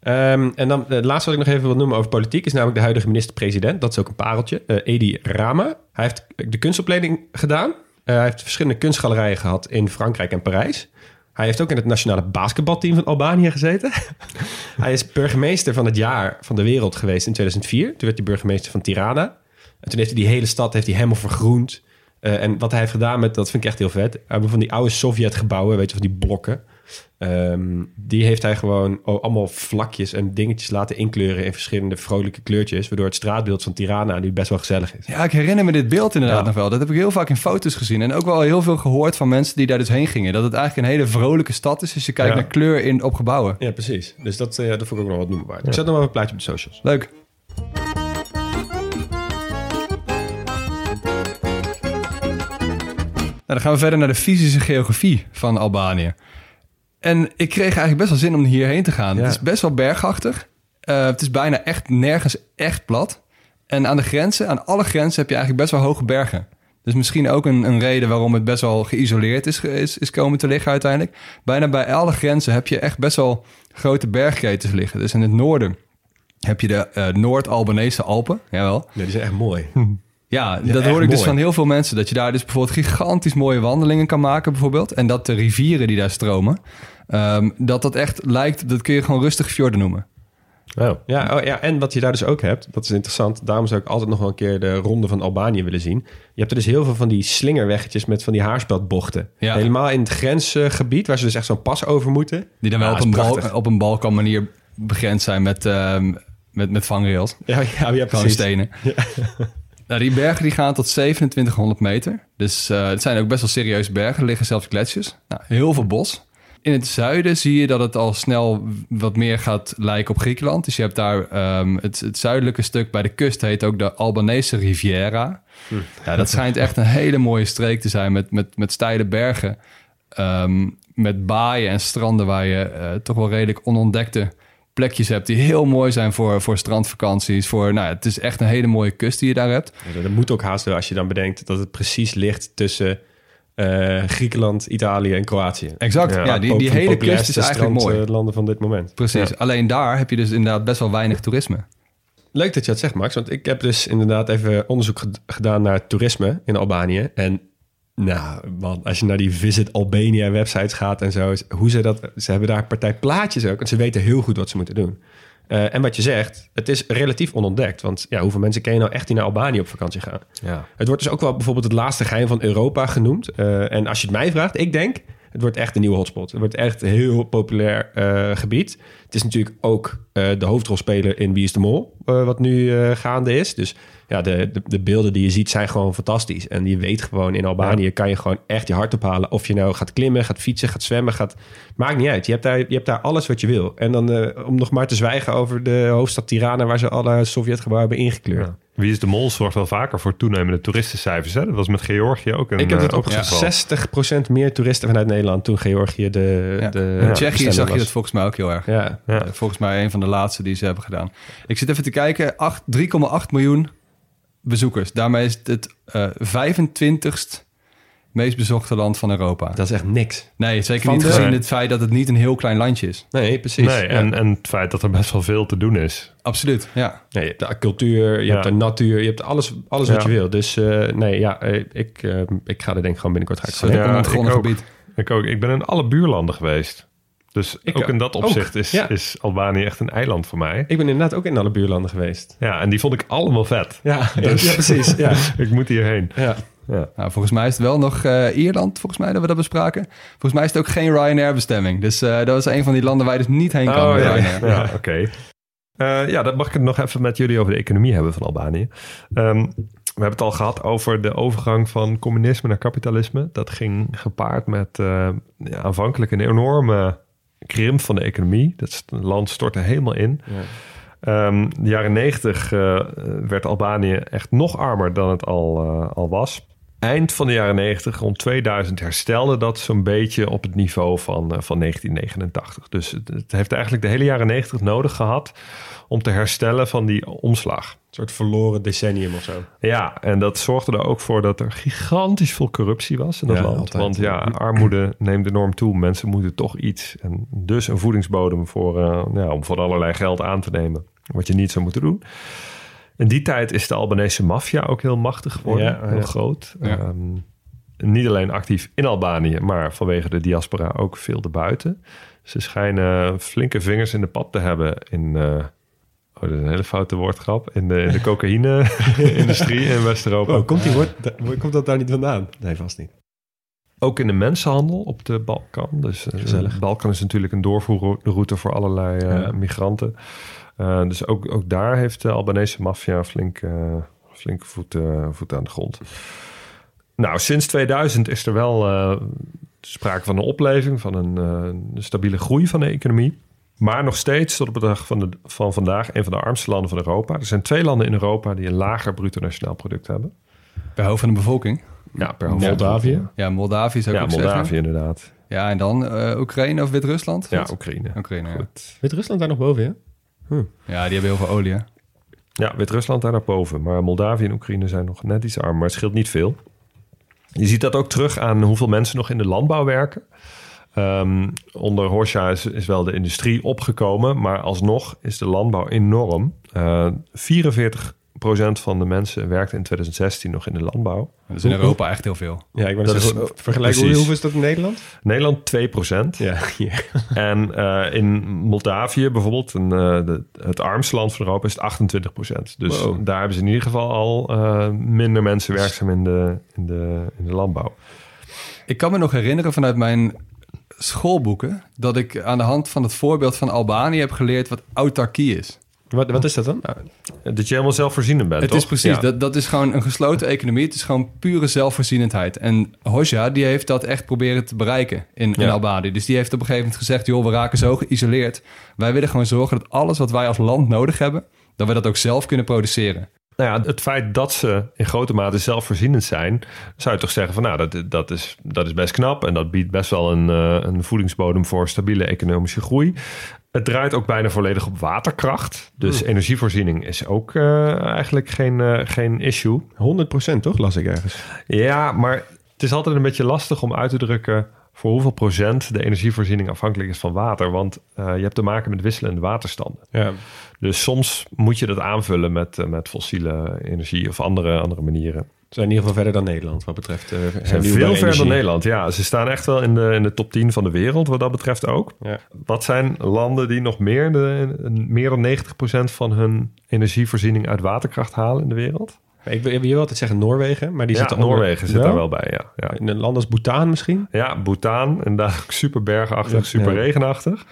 Ehm, en dan het laatste wat ik nog even wil noemen over politiek is namelijk de huidige minister-president. Dat is ook een pareltje. eh, Edi Rama. Hij heeft de kunstopleiding gedaan. Eh, hij heeft verschillende kunstgalerijen gehad in Frankrijk en Parijs. Hij heeft ook in het nationale basketbalteam van Albanië gezeten. (laughs) hij is burgemeester van het jaar van de wereld geweest in 2004. Toen werd hij burgemeester van Tirana. En toen heeft hij die hele stad heeft hij helemaal vergroend. Eh, en wat hij heeft gedaan met, dat vind ik echt heel vet. Hij heeft van die oude Sovjet-gebouwen, weet je, van die blokken. Ehm, die heeft hij gewoon allemaal vlakjes en dingetjes laten inkleuren in verschillende vrolijke kleurtjes. Waardoor het straatbeeld van Tirana nu best wel gezellig is. Ja, ik herinner me dit beeld inderdaad Ja. nog wel. Dat heb ik heel vaak in foto's gezien. En ook wel heel veel gehoord van mensen die daar dus heen gingen. Dat het eigenlijk een hele vrolijke stad is als je kijkt Ja. naar kleur in, op gebouwen. Ja, precies. Dus dat, eh, dat vond ik ook nog wat noemen waard. Ik zet nog wel een plaatje op de socials. Leuk. Nou, dan gaan we verder naar de fysische geografie van Albanië. En ik kreeg eigenlijk best wel zin om hierheen te gaan. Ja. Het is best wel bergachtig. Eh, het is bijna echt nergens echt plat. En aan de grenzen, aan alle grenzen, heb je eigenlijk best wel hoge bergen. Dus misschien ook een, een reden waarom het best wel geïsoleerd is, is, is komen te liggen uiteindelijk. Bijna bij alle grenzen heb je echt best wel grote bergketens liggen. Dus in het noorden heb je de eh, Noord-Albanese Alpen. Jawel. Nee, die zijn echt mooi. (laughs) Ja, Ja, dat hoor ik dus van heel veel mensen. Dat je daar dus bijvoorbeeld gigantisch mooie wandelingen kan maken bijvoorbeeld. En dat de rivieren die daar stromen, ehm, dat dat echt lijkt, dat kun je gewoon rustig fjorden noemen. Oh. Ja, oh, ja, en wat je daar dus ook hebt, dat is interessant. Daarom zou ik altijd nog wel een keer de ronde van Albanië willen zien. Je hebt er dus heel veel van die slingerweggetjes met van die haarspeldbochten. Ja. Helemaal in het grensgebied, waar ze dus echt zo'n pas over moeten. Die dan wel Ja, op, een bal, op een Balkan manier begrensd zijn met, ehm, met, met vangrails. Ja, ja, ja Gewoon precies. stenen. Nou, die bergen die gaan tot 2700 meter. Dus eh, het zijn ook best wel serieuze bergen. Er liggen zelfs gletsjers. Nou, heel veel bos. In het zuiden zie je dat het al snel wat meer gaat lijken op Griekenland. Dus je hebt daar ehm, het, het zuidelijke stuk bij de kust heet ook de Albanese Riviera. Ja, dat schijnt echt een hele mooie streek te zijn met, met, met steile bergen. Ehm, met baaien en stranden waar je eh, toch wel redelijk onontdekte plekjes hebt die heel mooi zijn voor, voor strandvakanties. Voor, nou, ja, het is echt een hele mooie kust die je daar hebt. Ja, dat moet ook haast wel als je dan bedenkt dat het precies ligt tussen eh, Griekenland, Italië en Kroatië. Exact. Ja, Ja, die, die hele kust is eigenlijk mooi. strandlanden van dit moment. Precies. Alleen daar heb je dus inderdaad best wel weinig toerisme. Leuk dat je dat zegt, Max. Want ik heb dus inderdaad even onderzoek ged- gedaan naar toerisme in Albanië. En nou, man, als je naar die Visit Albania websites gaat en zo, is- hoe ze dat, ze hebben daar partij plaatjes ook. En ze weten heel goed wat ze moeten doen. Eh, en wat je zegt, het is relatief onontdekt. Want ja, hoeveel mensen ken je nou echt die naar Albanië op vakantie gaan? Ja. Het wordt dus ook wel bijvoorbeeld het laatste geheim van Europa genoemd. Eh, en als je het mij vraagt, ik denk, het wordt echt een nieuwe hotspot. Het wordt echt een heel populair eh, gebied. Het is natuurlijk ook de hoofdrolspeler in Wie is de Mol, wat nu gaande is. Dus ja, de, de, de beelden die je ziet zijn gewoon fantastisch. En je weet gewoon, in Albanië kan je gewoon echt je hart ophalen. Of je nou gaat klimmen, gaat fietsen, gaat zwemmen, gaat... Maakt niet uit. Je hebt daar, je hebt daar alles wat je wil. En dan eh, om nog maar te zwijgen over de hoofdstad Tirana... waar ze alle Sovjetgebouwen hebben ingekleurd. Ja. Wie is de Mol zorgt wel vaker voor toenemende toeristencijfers. Hè? Dat was met Georgië ook een Ik heb het eh, op ook het geval. 60% meer toeristen vanuit Nederland toen Georgië de, Ja. de In Tsjechië zag je dat volgens mij ook heel erg. Ja, Ja. Volgens mij een van de laatste die ze hebben gedaan. Ik zit even te kijken. acht- 3,8 miljoen bezoekers. Daarmee is het het eh 25ste meest bezochte land van Europa. dat is echt niks. Nee, zeker Van niet de- gezien het feit dat het niet een heel klein landje is. Nee, precies. Nee, en, Ja. en het feit dat er best wel veel te doen is. Absoluut, ja. Nee, je hebt de cultuur, je Ja. hebt de natuur, je hebt alles, alles wat Ja. je wil. Dus eh, nee, ja, eh, ik, eh, ik ga er denk ik gewoon binnenkort ga ik gewoon Ja, gebied. Ik ook. Ik ben in alle buurlanden geweest. Dus Ik ook in dat ook. opzicht is, Ja. is Albanië echt een eiland voor mij. Ik ben inderdaad ook in alle buurlanden geweest. Ja, en die vond ik allemaal vet. Ja, (laughs) Dus- ja precies. Ja. (laughs) ik moet hierheen. Ja. Ja. Nou, volgens mij is het wel nog eh, Ierland, volgens mij, dat we dat bespraken. Volgens mij is het ook geen Ryanair-bestemming. Dus eh, dat is een van die landen waar je dus niet heen kan Oh, ja, Ryanair. ja oké. Eh, ja, dan mag ik het nog even met jullie over de economie hebben van Albanië. Ehm, we hebben het al gehad over de overgang van communisme naar kapitalisme. Dat ging gepaard met eh, ja, aanvankelijk een enorme krimp van de economie. Dat het land stortte helemaal in. Ehm, de jaren negentig eh, werd Albanië echt nog armer dan het al, eh, al was. Eind van de jaren 90, rond 2000, herstelde dat zo'n beetje op het niveau van, eh, van 1989. Dus het, het heeft eigenlijk de hele jaren 90 nodig gehad om te herstellen van die omslag. Een soort verloren decennium of zo. Ja, en dat zorgde er ook voor dat er gigantisch veel corruptie was in dat Ja, land. altijd. Want ja, armoede neemt enorm toe. Mensen moeten toch iets. En dus een voedingsbodem voor, eh, ja, om voor allerlei geld aan te nemen. Wat je niet zou moeten doen. In die tijd is de Albanese maffia ook heel machtig geworden. Ja, heel ja. groot. Ehm, niet alleen actief in Albanië, maar vanwege de diaspora ook veel erbuiten. Ze schijnen flinke vingers in de pap te hebben in... eh, Oh, dat is een hele foute woordgrap. In de, in de (laughs) cocaïne-industrie (laughs) in West-Europa. Oh, komt, die woord, komt dat daar niet vandaan? Nee, vast niet. Ook in de mensenhandel op de Balkan. Dus eh, Gezellig. de Balkan is natuurlijk een doorvoerroute voor allerlei Ja. migranten. Eh, dus ook, ook daar heeft de Albanese maffia flink, eh flink voet, voet aan de grond. Nou, sinds 2000 is er wel eh, sprake van een opleving, van een, eh, een stabiele groei van de economie. Maar nog steeds, tot op de dag van, de, van vandaag, een van de armste landen van Europa. Er zijn twee landen in Europa die een lager bruto nationaal product hebben. Per hoofd van de bevolking. Ja, per hoofd. Moldavië? Ja, Moldavië zou ik Ja, ook Moldavië zeggen. inderdaad. Ja, en dan eh, Oekraïne of Wit-Rusland? Ja. Oekraïne. Oekraïne, ja. Goed. Weet Rusland daar nog boven, ja? Ja, die hebben heel veel olie. hè? Ja, Wit-Rusland daar naar boven. Maar Moldavië en Oekraïne zijn nog net iets armer. Maar het scheelt niet veel. Je ziet dat ook terug aan hoeveel mensen nog in de landbouw werken. Ehm, onder Horsja is, is wel de industrie opgekomen. Maar alsnog is de landbouw enorm. Eh 44% van de mensen werkte in 2016 nog in de landbouw. Dat is in Europa echt heel veel. Ja, ik wou Dat is- vergelijk precies. hoeveel is dat in Nederland? Nederland 2%. Ja, (laughs) hier. En eh, in Moldavië bijvoorbeeld, een, eh, de, het armste land van Europa, is het 28 Dus Wow. daar hebben ze in ieder geval al eh, minder mensen werkzaam in de, in, de, in de landbouw. Ik kan me nog herinneren vanuit mijn schoolboeken... dat ik aan de hand van het voorbeeld van Albanië heb geleerd wat autarkie is. Wat, wat is dat dan? Dat je helemaal zelfvoorzienend bent, Het toch? is precies, Ja. dat, dat is gewoon een gesloten economie. Het is gewoon pure zelfvoorzienendheid. En Hoxha, die heeft dat echt proberen te bereiken in, in Ja. Albanië. Dus die heeft op een gegeven moment gezegd... joh, we raken zo geïsoleerd. Wij willen gewoon zorgen dat alles wat wij als land nodig hebben... dat we dat ook zelf kunnen produceren. Nou ja, het feit dat ze in grote mate zelfvoorzienend zijn, zou je toch zeggen van nou, dat, dat, is, dat is best knap en dat biedt best wel een, eh, een voedingsbodem voor stabiele economische groei. Het draait ook bijna volledig op waterkracht. Dus energievoorziening is ook eh, eigenlijk geen, eh, geen issue. 100% toch, las ik ergens. Ja, maar het is altijd een beetje lastig om uit te drukken voor hoeveel procent de energievoorziening afhankelijk is van water. Want eh, je hebt te maken met wisselende waterstanden. Ja. Dus soms moet je dat aanvullen met, met fossiele energie of andere, andere manieren. Ze zijn in ieder geval verder dan Nederland wat betreft uh, Ze zijn veel verder dan Nederland. Ja, ze staan echt wel in de, in de top 10 van de wereld wat dat betreft ook. Ja. Wat zijn landen die nog meer, de, meer dan 90% van hun energievoorziening uit waterkracht halen in de wereld? Ik wil, altijd zeggen Noorwegen, maar die ja, zit onder- Noorwegen zit Ja? daar wel bij, ja. ja. In een land als Bhutan misschien? Ja, Bhutan, inderdaad ook super bergachtig, Ja, super regenachtig.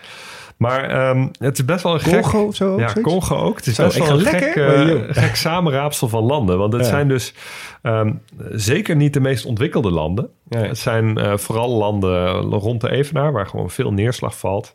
Maar ehm, het is best wel een gek... Congo of zo? Ja, zoiets? Congo ook. Het is Zo, best wel een lekker, gek, eh, joh. gek samenraapsel van landen. Want het Ja. zijn dus ehm, zeker niet de meest ontwikkelde landen. Ja. Het zijn eh, vooral landen rond de Evenaar... waar gewoon veel neerslag valt.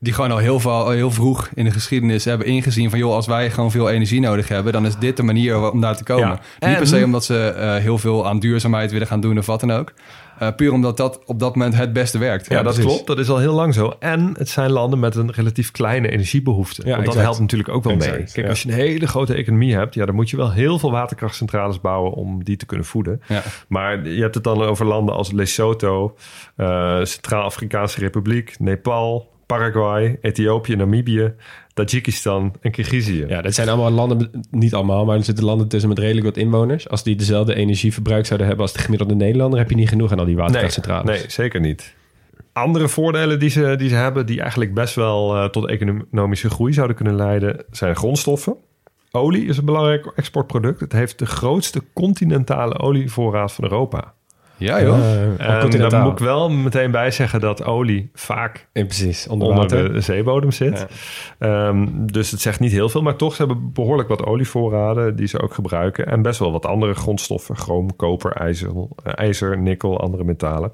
Die gewoon al heel, veel, heel vroeg in de geschiedenis hebben ingezien van... joh, als wij gewoon veel energie nodig hebben... dan is dit de manier om daar te komen. Ja. Niet En- per se omdat ze eh, heel veel aan duurzaamheid willen gaan doen of wat dan ook. Eh, puur omdat dat op dat moment het beste werkt. Ja, dat precies. klopt. Dat is al heel lang zo. En het zijn landen met een relatief kleine energiebehoefte. Ja, Want dat helpt natuurlijk ook wel mee. Kijk, ja. als je een hele grote economie hebt... Ja, dan moet je wel heel veel waterkrachtcentrales bouwen... om die te kunnen voeden. Ja. Maar je hebt het dan over landen als Lesotho... eh, Centraal-Afrikaanse Republiek, Nepal... Paraguay, Ethiopië, Namibië, Tajikistan en Kirgizië. Ja, dat zijn allemaal landen, niet allemaal, maar er zitten landen tussen met redelijk wat inwoners. Als die dezelfde energieverbruik zouden hebben als de gemiddelde Nederlander, heb je niet genoeg aan al die waterkrachtcentrales. nee, zeker niet. Andere voordelen die ze, die ze hebben, die eigenlijk best wel eh, tot economische groei zouden kunnen leiden, zijn grondstoffen. Olie is een belangrijk exportproduct. Het heeft de grootste continentale olievoorraad van Europa. Ja, joh. Eh, En daar moet ik wel meteen bij zeggen dat olie vaak Ja, precies, onder, de zeebodem zit. Ehm, dus het zegt niet heel veel, maar toch ze hebben behoorlijk wat olievoorraden die ze ook gebruiken. En best wel wat andere grondstoffen, chroom, koper, ijzer, eh, ijzer nikkel, andere metalen.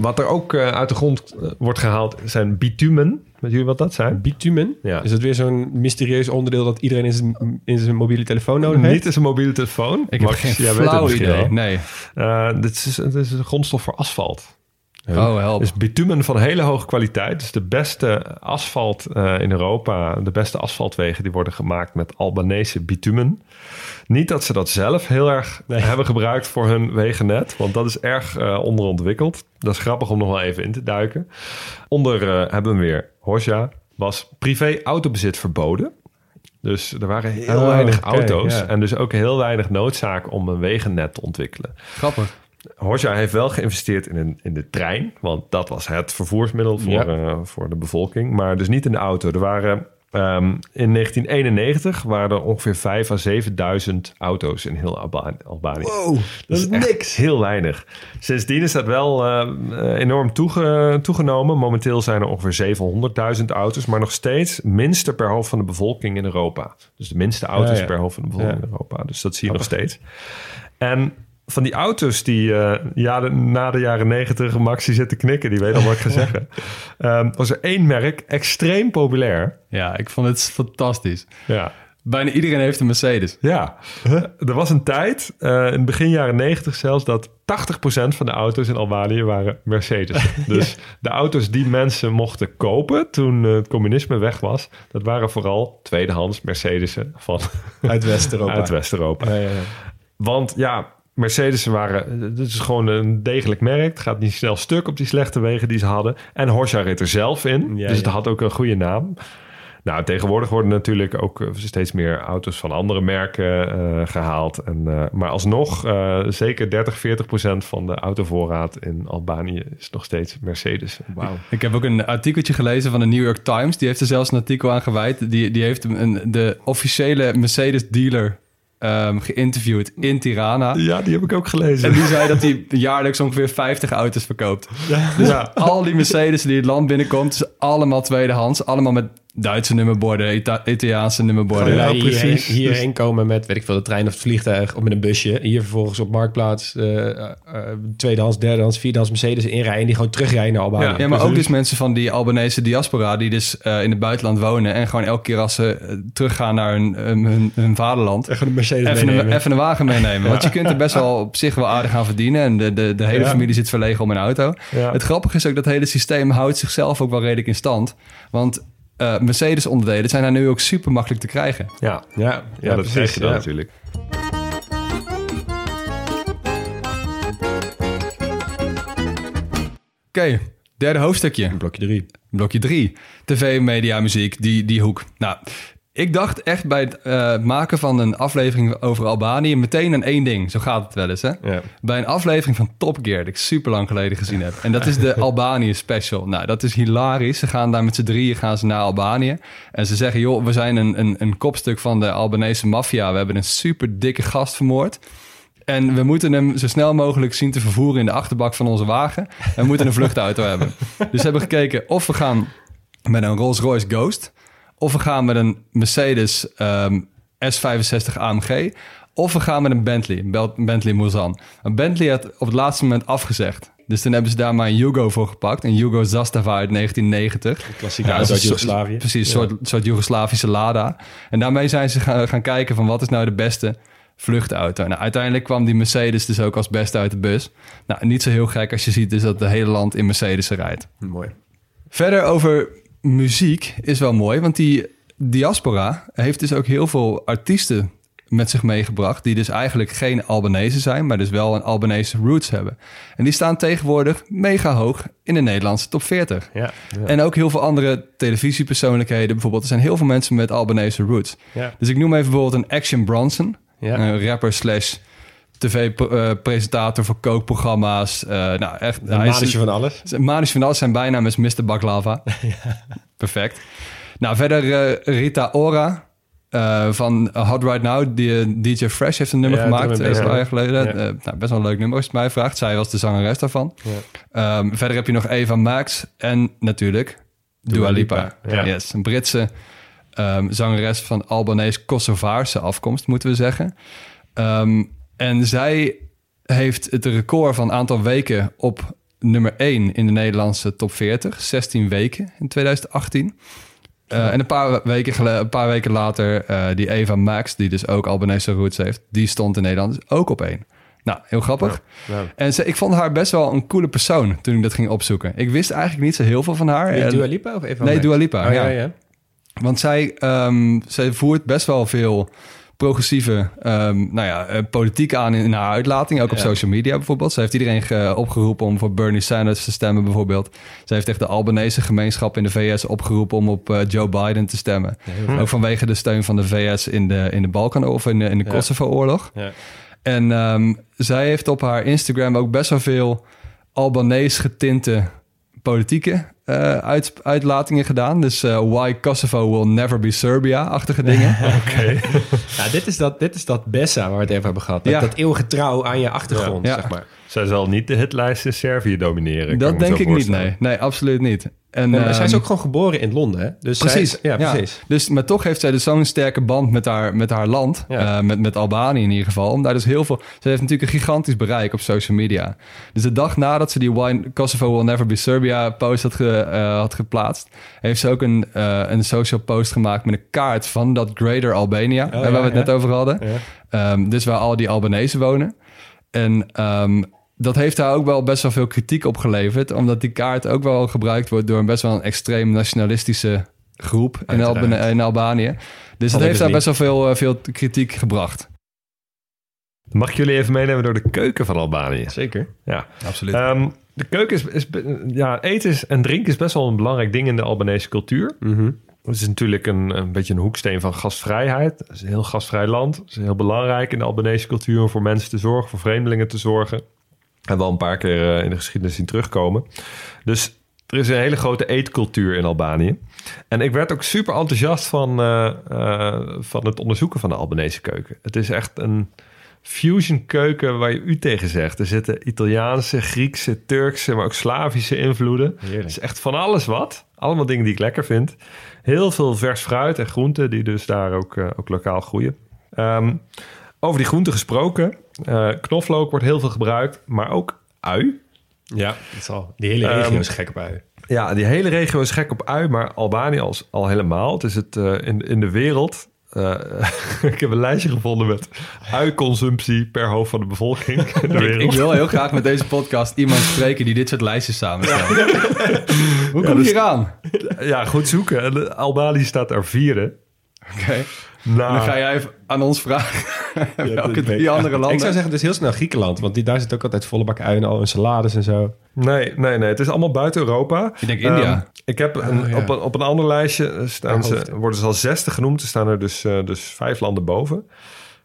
Wat er ook eh, uit de grond eh, wordt gehaald zijn bitumen. Weet jullie wat dat zijn? Bitumen? Ja. Is het weer zo'n mysterieus onderdeel dat iedereen in zijn, in zijn mobiele telefoon nodig heeft? Niet is een mobiele telefoon. Ik heb Max, geen weet het flauw idee. wel. Nee. Eh, dit, is, dit is een grondstof voor asfalt. Oh, help. Dus bitumen van hele hoge kwaliteit. Dus de beste asfalt eh, in Europa, de beste asfaltwegen, die worden gemaakt met Albanese bitumen. Niet dat ze dat zelf heel erg hebben gebruikt voor hun wegennet, want dat is erg eh, onderontwikkeld. Dat is grappig om nog wel even in te duiken. Onder eh, hebben we weer Hoxha, was privé autobezit verboden. Dus er waren heel Oh, weinig auto's ja. en dus ook heel weinig noodzaak om een wegennet te ontwikkelen. Grappig. Hoxha heeft wel geïnvesteerd in, een, in de trein, want dat was het vervoersmiddel voor, Ja. eh, voor de bevolking. Maar dus niet in de auto. Er waren ehm, in 1991 waren er ongeveer 5 à 7000 auto's in heel Alba- Albanië. Wow, dat is niks. Heel weinig. Sindsdien is dat wel eh, eh, enorm toege- toegenomen. Momenteel zijn er ongeveer 700.000 auto's, maar nog steeds minste per hoofd van de bevolking in Europa. Dus de minste auto's Ja, ja. per hoofd van de bevolking Ja. in Europa. Dus dat zie je nog steeds. En van die auto's die eh, jaren, na de jaren 90, Maxi zit te knikken, die weet al wat ik ga (laughs) zeggen. Ehm, was er één merk extreem populair. Ja, ik vond het fantastisch. Ja. Bijna iedereen heeft een Mercedes. Ja, er was een tijd, eh, in begin jaren 90 zelfs, dat 80% van de auto's in Albanië waren Mercedes. (laughs) Dus de auto's die mensen mochten kopen toen eh, het communisme weg was, dat waren vooral tweedehands Mercedes'en van Uit West-Europa. (laughs) uit West-Europa. Ja, ja, ja. Want ja, Mercedes waren, het is gewoon een degelijk merk. Het gaat niet snel stuk op die slechte wegen die ze hadden. En Horsa reed er zelf in, Ja, dus het ja. had ook een goede naam. Nou, tegenwoordig worden natuurlijk ook eh, steeds meer auto's van andere merken eh, gehaald. En, eh, maar alsnog, zeker 30, 40 procent van de autovoorraad in Albanië is nog steeds Mercedes. Wauw. Ik heb ook een artikeltje gelezen van de New York Times. Die heeft er zelfs een artikel aan gewijd. Die, die heeft een, de officiële Mercedes ehm, geïnterviewd in Tirana. Ja, die heb ik ook gelezen. En die zei dat hij jaarlijks ongeveer 50 auto's verkoopt. Dus ja. al die Mercedes die het land binnenkomt, is allemaal tweedehands. Allemaal met Duitse nummerborden, Ita- Italiaanse nummerborden. Ja, precies. hierheen komen met, weet ik veel, de trein of het vliegtuig of met een busje. Hier vervolgens op Marktplaats eh, eh, tweedehands, derdehands, vierdehands Mercedes inrijden. Die gewoon terugrijden naar Albanië. Ja, Ja, maar ook precies. dus mensen van die Albanese diaspora die dus eh, in het buitenland wonen en gewoon elke keer als ze teruggaan naar hun, hun, hun, hun vaderland, Even een Mercedes even een, even een wagen meenemen. Want je kunt er best wel op zich wel aardig aan verdienen en de, de, de hele Ja. familie zit verlegen om een auto. Ja. Het grappige is ook dat het hele systeem houdt zichzelf ook wel redelijk in stand. Want eh, Mercedes onderdelen zijn daar nu ook super makkelijk te krijgen. Ja, Ja, ja, ja, dat precies, krijg je dan ja. natuurlijk. Oké, derde hoofdstukje. Blokje drie. Blokje 3. TV, media, muziek, die, die hoek. Nou, ik dacht echt bij het eh, maken van een aflevering over Albanië meteen aan één ding. Zo gaat het wel eens, hè? Ja. Bij een aflevering van Top Gear, die ik super lang geleden gezien heb. En dat is de (laughs) Albanië special. Nou, dat is hilarisch. Ze gaan daar met z'n drieën gaan ze naar Albanië. En ze zeggen, joh, we zijn een, een, een kopstuk van de Albanese maffia. We hebben een super dikke gast vermoord. En we moeten hem zo snel mogelijk zien te vervoeren in de achterbak van onze wagen. En we moeten een vluchtauto hebben. (laughs) Dus we hebben gekeken of we gaan met een Rolls-Royce Ghost... of we gaan met een Mercedes ehm, S65 AMG... of we gaan met een Bentley, een Bentley Mulsanne. Een Bentley had op het laatste moment afgezegd. Dus toen hebben ze daar maar een Yugo voor gepakt. Een Yugo Zastava uit 1990. Klassieke Ja, auto dat uit Joegoslavië. Precies, een soort, soort Joegoslavische Lada. En daarmee zijn ze gaan, gaan kijken van wat is nou de beste vluchtauto. Nou, uiteindelijk kwam die Mercedes dus ook als beste uit de bus. Nou, niet zo heel gek als je ziet dus dat het hele land in Mercedes rijdt. Mooi. Verder over muziek is wel mooi, want die diaspora heeft dus ook heel veel artiesten met zich meegebracht... die dus eigenlijk geen Albanese zijn, maar dus wel een Albanese roots hebben. En die staan tegenwoordig mega hoog in de Nederlandse top 40. Ja. ja. En ook heel veel andere televisiepersoonlijkheden. Bijvoorbeeld, er zijn heel veel mensen met Albanese roots. Ja. Dus ik noem even bijvoorbeeld een Action Bronson. Ja. Een rapper slash tv-presentator voor kookprogramma's. Eh, nou, echt. Een hij is- manetje van alles. Manisch van alles zijn bijnaam is Mr. Baklava. (laughs) Perfect. Nou, verder eh, Rita Ora eh, van Hot Right Now. Die, DJ Fresh heeft een nummer Ja, gemaakt een paar jaar geleden. Ja. Nou, best wel een leuk nummer als het mij vraagt. Zij was de zangeres daarvan. Ehm, verder heb je nog Eva Max en natuurlijk Dua Lipa. Ja. Yes, een Britse ehm, zangeres van Albanese-Kosovaarse afkomst, moeten we zeggen. Ehm, en zij heeft het record van aantal weken op nummer 1 in de Nederlandse top 40. 16 weken in 2018. Eh, En een paar, weken een paar weken later, eh, die Eva Max, die dus ook Albanese roots heeft, die stond in Nederland dus ook op één. Nou, heel grappig. En ze, ik vond haar best wel een coole persoon toen ik dat ging opzoeken. Ik wist eigenlijk niet zo heel veel van haar. En- Dua Lipa of Eva Nee, Max? Dua Lipa, Oh, ja. want zij, ehm, zij voert best wel veel progressieve ehm, nou ja, eh, politiek aan in, haar uitlating. Ook op Ja. social media bijvoorbeeld. Ze heeft iedereen ge- opgeroepen om voor Bernie Sanders te stemmen bijvoorbeeld. Ze heeft echt de Albanese gemeenschap in de VS opgeroepen om op eh, Joe Biden te stemmen. Ook vanwege de steun van de VS in de, in de Balkan of in de, in de. Kosovo-oorlog. Ja. En ehm, zij heeft op haar Instagram ook best wel veel Albanees getinte politieke eh, uit, uitlatingen gedaan. Dus eh, why Kosovo will never be Serbia-achtige dingen. (laughs) Oké. (laughs) Ja, dit is dat, dit is dat Bessa waar we het even hebben gehad. Dat, Ja. dat eeuwige trouw aan je achtergrond, Ja. zeg maar. Zij zal niet de hitlijst in Servië domineren. dat denk ik niet, nee. Nee, absoluut niet. En, maar zij is ehm, ook gewoon geboren in Londen, hè? Dus zij- Precies. ja, precies. Dus, maar toch heeft zij dus zo'n sterke band met haar, met haar land. Ja. eh, met, met Albanië in ieder geval. Om daar dus heel veel... Ze heeft natuurlijk een gigantisch bereik op social media. Dus de dag nadat ze die Wine, Kosovo will never be Serbia post had, ge- eh, had geplaatst... heeft ze ook een, eh, een social post gemaakt met een kaart van dat Greater Albania. eh, waar ja, we het ja. net over hadden. Ja. Ehm, dus waar al die Albanese wonen. En ehm, dat heeft daar ook wel best wel veel kritiek op geleverd. Omdat die kaart ook wel gebruikt wordt door een best wel een extreem nationalistische groep in. Alba- in Albanië. Dus dat heeft dus daar niet. best wel veel, veel kritiek gebracht. Mag ik jullie even meenemen door de keuken van Albanië? Zeker. Ja. Absoluut. Ehm, de keuken is, is... Ja, eten is, en drinken is best wel een belangrijk ding in de Albanese cultuur. Mhm. Het is natuurlijk een, een beetje een hoeksteen van gastvrijheid. Het is een heel gastvrij land. Het is heel belangrijk in de Albanese cultuur om voor mensen te zorgen, voor vreemdelingen te zorgen. En wel een paar keer eh, in de geschiedenis zien terugkomen. Dus er is een hele grote eetcultuur in Albanië. En ik werd ook super enthousiast van, eh, eh, van het onderzoeken van de Albanese keuken. Het is echt een fusion keuken waar je u tegen zegt. Er zitten Italiaanse, Griekse, Turkse, maar ook Slavische invloeden. Het is echt van alles wat. Allemaal dingen die ik lekker vind. Heel veel vers fruit en groenten die dus daar ook, eh, ook lokaal groeien. Ehm, over die groenten gesproken. eh, knoflook wordt heel veel gebruikt, maar ook ui. Ja, dat is al. Die hele regio Ehm, is gek op ui. Ja, die hele regio is gek op ui, maar Albanië als, al helemaal. Het is het eh, in, in de wereld. Eh, (laughs) ik heb een lijstje gevonden met ui-consumptie per hoofd van de bevolking in (laughs) de ik, wereld. ik wil heel graag met deze podcast iemand spreken die dit soort lijstjes samenstelt. (laughs) Hoe kom je dus- hier aan? Ja, goed zoeken. En de- Albanië staat er vierde. Oké. Nou, Dan ga jij even aan ons vragen. Welke drie Ja. andere landen? Ik zou zeggen, dus heel snel Griekenland. Want die, daar zit ook altijd volle bak ui en al hun salades en zo. Nee, nee, nee. Het is allemaal buiten Europa. Ik denk India. Ehm, ik heb een, Oh, ja. op, een, op een ander lijstje staan ze, worden ze al 60 genoemd. Er staan er dus, eh, dus vijf landen boven.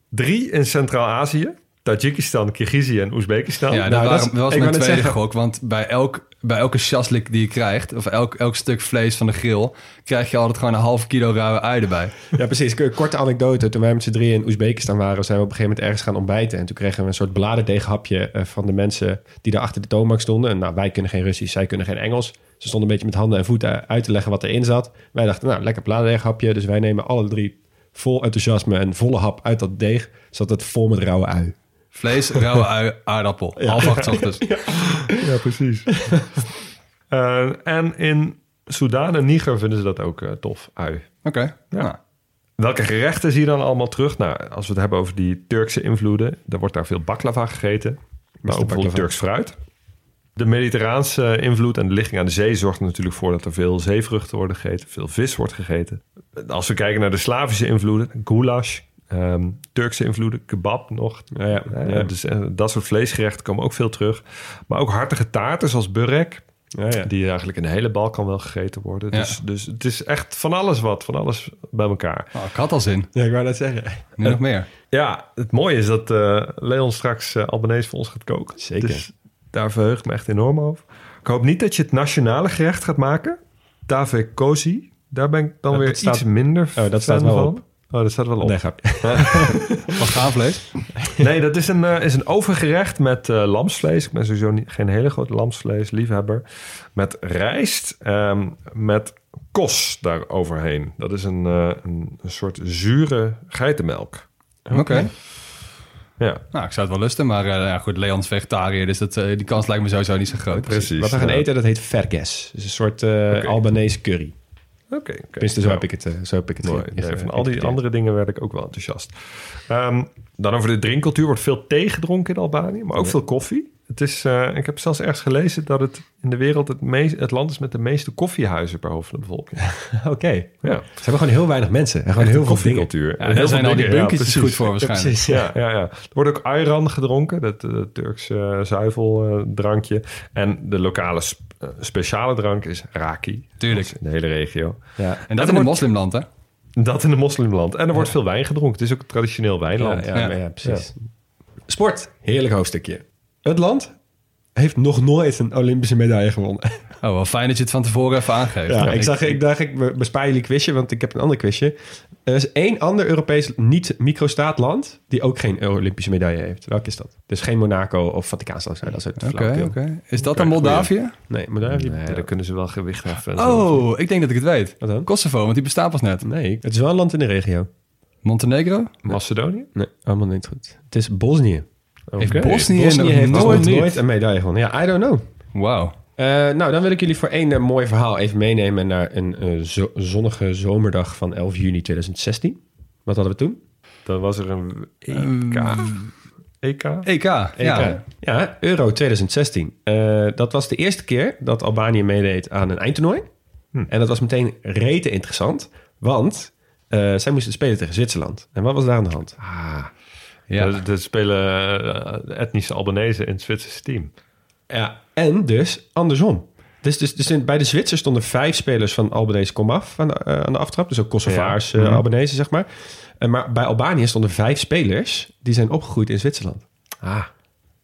Drie in Centraal-Azië. Tajikistan, Kirgizië en Oezbekistan. Ja, dat, Nou, dat was mijn tweede zeggen- gok. Want bij, elk, bij elke shaslik die je krijgt... of elk, elk stuk vlees van de grill... krijg je altijd gewoon een half kilo rauwe ui erbij. (laughs) Ja, precies. Korte anekdote. Toen wij met z'n drieën in Oezbekistan waren... zijn we op een gegeven moment ergens gaan ontbijten. En toen kregen we een soort bladerdeeghapje eh, van de mensen... die daar achter de toonbank stonden. En nou, wij kunnen geen Russisch, zij kunnen geen Engels. Ze stonden een beetje met handen en voeten uit te leggen wat erin zat. Wij dachten, nou, lekker bladerdeeghapje. Dus wij nemen alle drie vol enthousiasme een volle hap uit dat deeg. Zat het vol met rauwe ui. Vlees, rauwe ui, aardappel. Half acht 's ochtends. Ja, precies. (laughs) Eh, en in Soedan en Niger vinden ze dat ook eh, tof, ui. Oké. Nou, Welke gerechten zie je dan allemaal terug? Nou, als we het hebben over die Turkse invloeden, dan wordt daar veel baklava gegeten. Maar ook bijvoorbeeld? Turks fruit. De mediterraanse invloed en de ligging aan de zee zorgt er natuurlijk voor dat er veel zeevruchten worden gegeten, veel vis wordt gegeten. Als we kijken naar de Slavische invloeden, goulash, ehm, Turkse invloeden, kebab nog. Ja, ja, Eh, ja. Dus eh, dat soort vleesgerechten komen ook veel terug. Maar ook hartige taarten zoals burek, Ja, ja. die eigenlijk in de hele Balkan wel gegeten worden. Ja. Dus, dus het is echt van alles wat, van alles bij elkaar. nou, ik had al zin. ja, ik wou net zeggen. Nu nog meer. Ja, het mooie is dat eh, Leon straks eh Albanese voor ons gaat koken. Zeker. Dus daar verheug ik me echt enorm over. Ik hoop niet dat je het nationale gerecht gaat maken. Tave Kozi. Daar ben ik dan Dat weer staat- iets minder Oh, dat staat wel van. op. Oh, dat staat wel op. Nee, grapje. (laughs) Wat gaanvlees? Nee, dat is een, eh, is een overgerecht met eh, lamsvlees. Ik ben sowieso niet, geen hele grote lamsvleesliefhebber. Met rijst, ehm, met kos daar overheen. Dat is een, eh, een, een soort zure geitenmelk. Oké. Ja, Nou, ik zou het wel lusten. Maar eh, ja, goed, Leon is vegetariër. Dus dat, eh, die kans lijkt me sowieso niet zo groot. precies. Wat we gaan Ja. eten, dat heet verges. Dus een soort eh Oké. Albanese curry. Oké, oké. Tenminste, zo Nou. heb ik het, zo heb ik het Mooi. ge- Nee, ge- van al die andere dingen werd ik ook wel enthousiast. Ehm, dan over de drinkcultuur wordt veel thee gedronken in Albanië, maar ook veel koffie. Het is, eh, ik heb zelfs ergens gelezen dat het in de wereld het, meest, het land is met de meeste koffiehuizen per hoofd van de bevolking. (laughs) Oké. Ja, Ze hebben gewoon heel weinig mensen. En gewoon heel veel koffiecultuur. Ja, En daar zijn al die bunkertjes goed voor waarschijnlijk. Precies, Ja, ja, ja. Er wordt ook ayran gedronken, dat eh, Turkse eh, zuiveldrankje. en de lokale sp- speciale drank is raki. Tuurlijk. Is In de hele regio. Ja. En dat er in een moslimland, hè? Dat in een moslimland. En er wordt veel wijn gedronken. Het is ook een traditioneel wijnland. Ja, precies. sport. Heerlijk hoofdstukje. Het land heeft nog nooit een Olympische medaille gewonnen. Oh, wel fijn dat je het van tevoren even aangeeft. Ja, ik, zag, ik dacht, ik bespaar jullie quizje, want ik heb een ander quizje. Er is één ander Europees niet-microstaatland die ook geen Olympische medaille heeft. Welk is dat? Dus geen Monaco of Vaticaanstad. Dat is het Oké, oké. Is dat dan Moldavië? Nee, Moldavië. Nee, daar kunnen ze wel gewicht heffen. Oh, ik denk dat ik het weet. Wat dan? Kosovo, want die bestaat pas net. Nee, het is wel een land in de regio. Montenegro? Macedonië? Nee, allemaal niet goed. Het is Bosnië. Heeft Oké. Bosnië, Bosnië nog heeft nooit... nooit, nooit een medaille gewonnen. Ja, I don't know. Wauw. Eh, nou, dan wil ik jullie voor één eh, mooi verhaal even meenemen naar een eh, zo- zonnige zomerdag van 11 juni 2016. Wat hadden we toen? Dan was er een EK. EK? EK, ja. EK. Ja, Euro 2016. Eh, dat was de eerste keer dat Albanië meedeed aan een eindtoernooi. Hm. En dat was meteen rete interessant, want eh, zij moesten spelen tegen Zwitserland. En wat was daar aan de hand? Ah, Ja. Er, er spelen eh, etnische Albanese in het Zwitserse team. Ja, en dus andersom. Dus, dus, dus in- bij de Zwitsers stonden vijf spelers van Albanese komaf aan de, eh, aan de aftrap. Dus ook Kosovaars, Ja. eh, Mhm. Albanese, zeg maar. En maar bij Albanië stonden vijf spelers die zijn opgegroeid in Zwitserland. Ah,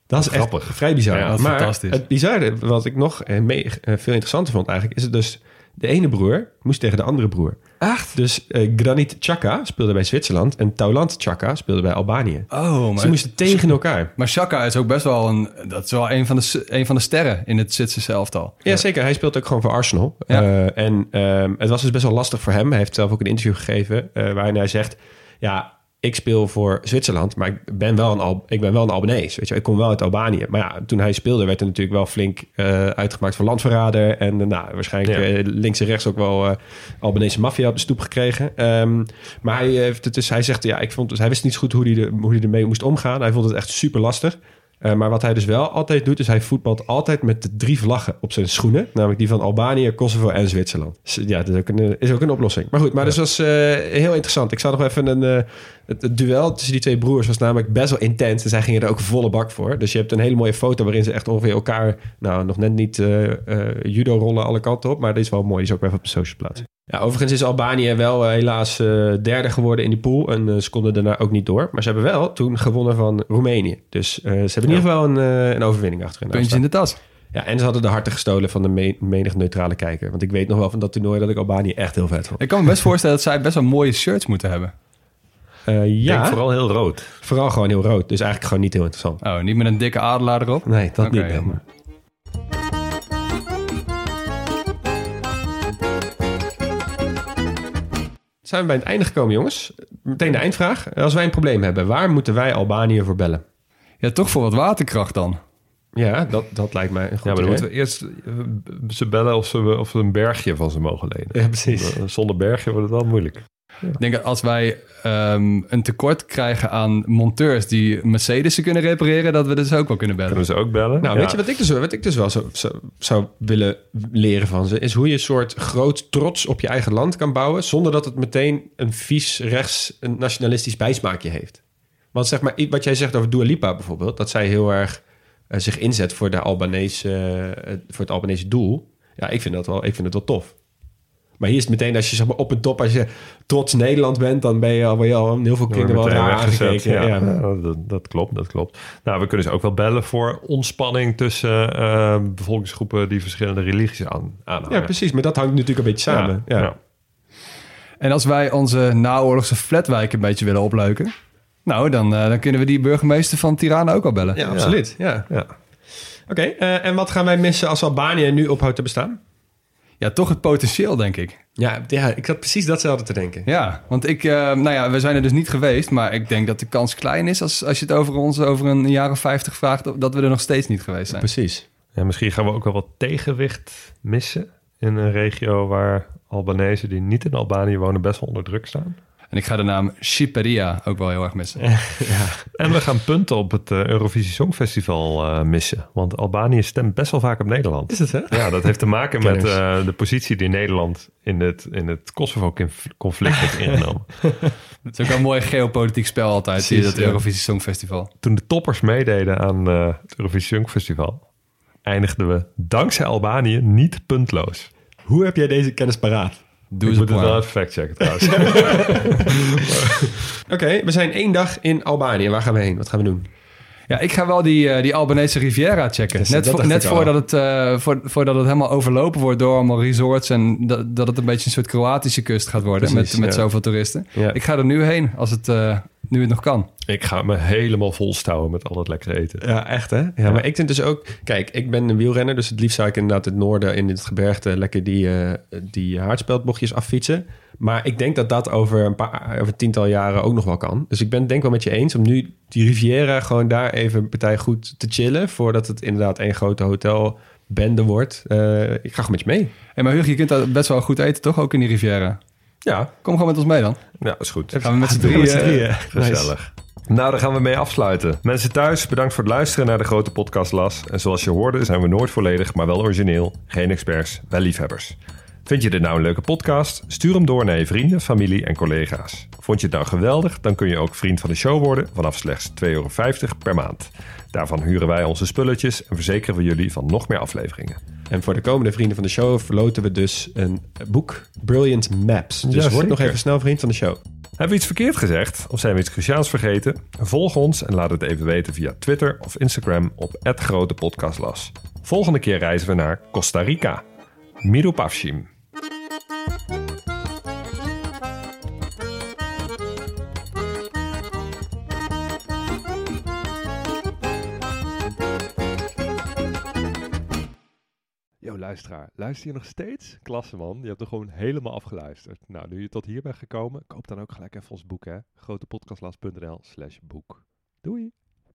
dat is echt grappig. vrij bizar. Ja, dat is maar fantastisch. het bizarre, wat ik nog mee- veel interessanter vond eigenlijk... is het dus de ene broer moest tegen de andere broer. Echt? Dus eh, Granit Xhaka speelde bij Zwitserland... en Taulant Xhaka speelde bij Albanië. Oh, maar... Ze moesten tegen elkaar. Maar Shaka is ook best wel een... Dat is wel een van de, een van de sterren in het Zwitserse elftal. Ja, zeker. Hij speelt ook gewoon voor Arsenal. Ja. Eh, en ehm, het was dus best wel lastig voor hem. Hij heeft zelf ook een interview gegeven eh, waarin hij zegt... Ja, ik speel voor Zwitserland, maar ik ben wel een, Al ik ben wel een Albanees. Weet je, ik kom wel uit Albanië. Maar ja, toen hij speelde werd er natuurlijk wel flink eh, uitgemaakt voor landverrader. En eh, nou, waarschijnlijk Ja. eh, links en rechts ook wel Albanese maffia op de stoep gekregen. Ehm, maar hij, heeft het dus, hij zegt, ja, ik vond, dus hij wist niet zo goed hoe hij, de, hoe hij ermee moest omgaan. Hij vond het echt super lastig. Maar wat hij dus wel altijd doet, is hij voetbalt altijd met de drie vlaggen op zijn schoenen. Namelijk die van Albanië, Kosovo en Zwitserland. Dus, ja, dat is ook een, is ook een oplossing. Maar goed, maar dus was heel interessant. Ik zag nog even een... het, het duel tussen die twee broers was namelijk best wel intens. En zij gingen er ook volle bak voor. Dus je hebt een hele mooie foto waarin ze echt ongeveer elkaar... Nou, nog net niet eh, eh, judo rollen alle kanten op. Maar die is wel mooi. Die is ook weer even op de social plaatsen. Ja, overigens is Albanië wel eh, helaas derde geworden in die pool. En ze konden daarna ook niet door. Maar ze hebben wel toen gewonnen van Roemenië. Dus ze hebben in ieder geval een, een overwinning achterin. Puntje in de tas. Ja, en ze hadden de harten gestolen van de me- menig neutrale kijker. Want ik weet nog wel van dat toernooi dat ik Albanië echt heel vet vond. Ik kan me best voorstellen dat zij best wel mooie shirts moeten hebben. Eh, Ik ja, denk vooral heel rood. vooral gewoon heel rood. Dus eigenlijk gewoon niet heel interessant. Oh, niet met een dikke adelaar erop? Nee, dat niet. jammer. Zijn we bij het einde gekomen, jongens? Meteen de eindvraag. Als wij een probleem hebben, waar moeten wij Albanië voor bellen? Ja, toch voor wat waterkracht dan. Ja, dat, dat lijkt mij een goed Ja, maar dan moeten we eerst eh, ze bellen of ze, of ze een bergje van ze mogen lenen. Ja, precies. Eh, Zonder bergje wordt het wel moeilijk. Ik denk dat als wij ehm, een tekort krijgen aan monteurs die Mercedes kunnen repareren, dat we dus ook wel kunnen bellen. Kunnen ze ook bellen? Nou, Ja. weet je wat ik dus, wat ik dus wel zo, zo- zou willen leren van ze... is hoe je een soort groot trots op je eigen land kan bouwen... zonder dat het meteen een vies rechts een nationalistisch bijsmaakje heeft. Want zeg maar, wat jij zegt over Dua Lipa bijvoorbeeld... dat zij heel erg eh, zich inzet voor, de Albanese, eh, voor het Albanese doel... ja, ik vind, dat wel, ik vind het wel tof. Maar hier is het meteen, als je zeg maar, op een top... als je trots Nederland bent... dan ben je al, word je al heel veel kringen wel raar aangekeken. Ja, Ja. Ja, dat, dat klopt, dat klopt. Nou, we kunnen ze ook wel bellen voor ontspanning tussen eh, bevolkingsgroepen die verschillende religies aan, aanhangen. ja, precies. Maar dat hangt natuurlijk een beetje samen. Ja, ja. En als wij onze naoorlogse flatwijk een beetje willen opleuken, nou, dan, eh, dan kunnen we die burgemeester van Tirana ook al bellen. Ja, absoluut. Ja. Ja. Oké, eh, en wat gaan wij missen als Albanië nu ophoudt te bestaan? Ja, toch het potentieel, denk ik. Ja, ja ik had precies datzelfde te denken. Ja, want ik, eh, nou ja, we zijn er dus niet geweest, maar ik denk dat de kans klein is als, als je het over ons over een jaar of 50 vraagt, dat we er nog steeds niet geweest zijn. Precies. Ja, misschien gaan we ook wel wat tegenwicht missen in een regio waar Albanese die niet in Albanië wonen best wel onder druk staan. En ik ga de naam Shiperia ook wel heel erg missen. (laughs) En we gaan punten op het eh, Eurovisie Songfestival eh, missen. Want Albanië stemt best wel vaak op Nederland. Is het, hè? Ja, dat heeft te maken met eh, de positie die Nederland in het, in het Kosovo-conflict heeft (laughs) ingenomen. Het is ook een mooi geopolitiek spel altijd, zie je dat ja. Eurovisie Songfestival. Toen de toppers meededen aan eh, het Eurovisie Songfestival, eindigden we dankzij Albanië niet puntloos. Hoe heb jij deze kennis paraat? Doe Ik eens moet het een wel factchecken trouwens. (laughs) Oké, we zijn één dag in Albanië. Waar gaan we heen? Wat gaan we doen? Ja, ik ga wel die, eh, die Albanese Riviera checken. Dus net vo- net al. voordat, het, eh, voor, voordat het helemaal overlopen wordt door allemaal resorts... en dat, dat het een beetje een soort Kroatische kust gaat worden Precies, met, met ja. zoveel toeristen. Ja. Ik ga er nu heen als het, eh, nu het nog kan. Ik ga me helemaal volstouwen met al het lekkere eten. Ja, echt hè? Ja, maar ik vind dus ook... Kijk, ik ben een wielrenner, dus het liefst zou ik inderdaad het noorden in het gebergte lekker die, eh die haardspeldbochtjes affietsen. Maar ik denk dat dat over een paar, over tiental jaren ook nog wel kan. Dus ik ben het denk wel met je eens om nu die Riviera gewoon daar even een partij goed te chillen, voordat het inderdaad één grote hotelbende wordt. Eh, ik ga gewoon met je mee. Hey, maar Hugo, je kunt daar best wel goed eten, toch? Ook in die Riviera. Ja, Kom gewoon met ons mee dan. Ja, is goed. Gaan we met z'n Doen we drieën... met z'n drieën. eh, Gezellig. Nou, daar gaan we mee afsluiten. Mensen thuis, bedankt voor het luisteren naar de grote podcast Las. En zoals je hoorde zijn we nooit volledig, maar wel origineel. Geen experts, wel liefhebbers. Vind je dit nou een leuke podcast? Stuur hem door naar je vrienden, familie en collega's. Vond je het nou geweldig? Dan kun je ook vriend van de show worden vanaf slechts 2,50 euro per maand. Daarvan huren wij onze spulletjes en verzekeren we jullie van nog meer afleveringen. En voor de komende vrienden van de show verloten we dus een boek, Brilliant Maps. Dus Ja, word nog even snel vriend van de show. Hebben we iets verkeerd gezegd of zijn we iets cruciaals vergeten? Volg ons en laat het even weten via Twitter of Instagram op @grotepodcastlas. Volgende keer reizen we naar Costa Rica. Miro luisteraar, luister je nog steeds? Klasse man, je hebt er gewoon helemaal afgeluisterd. Nou, nu je tot hier bent gekomen, koop dan ook gelijk even ons boek hè. grotepodcastlas.nl slash boek. Doei!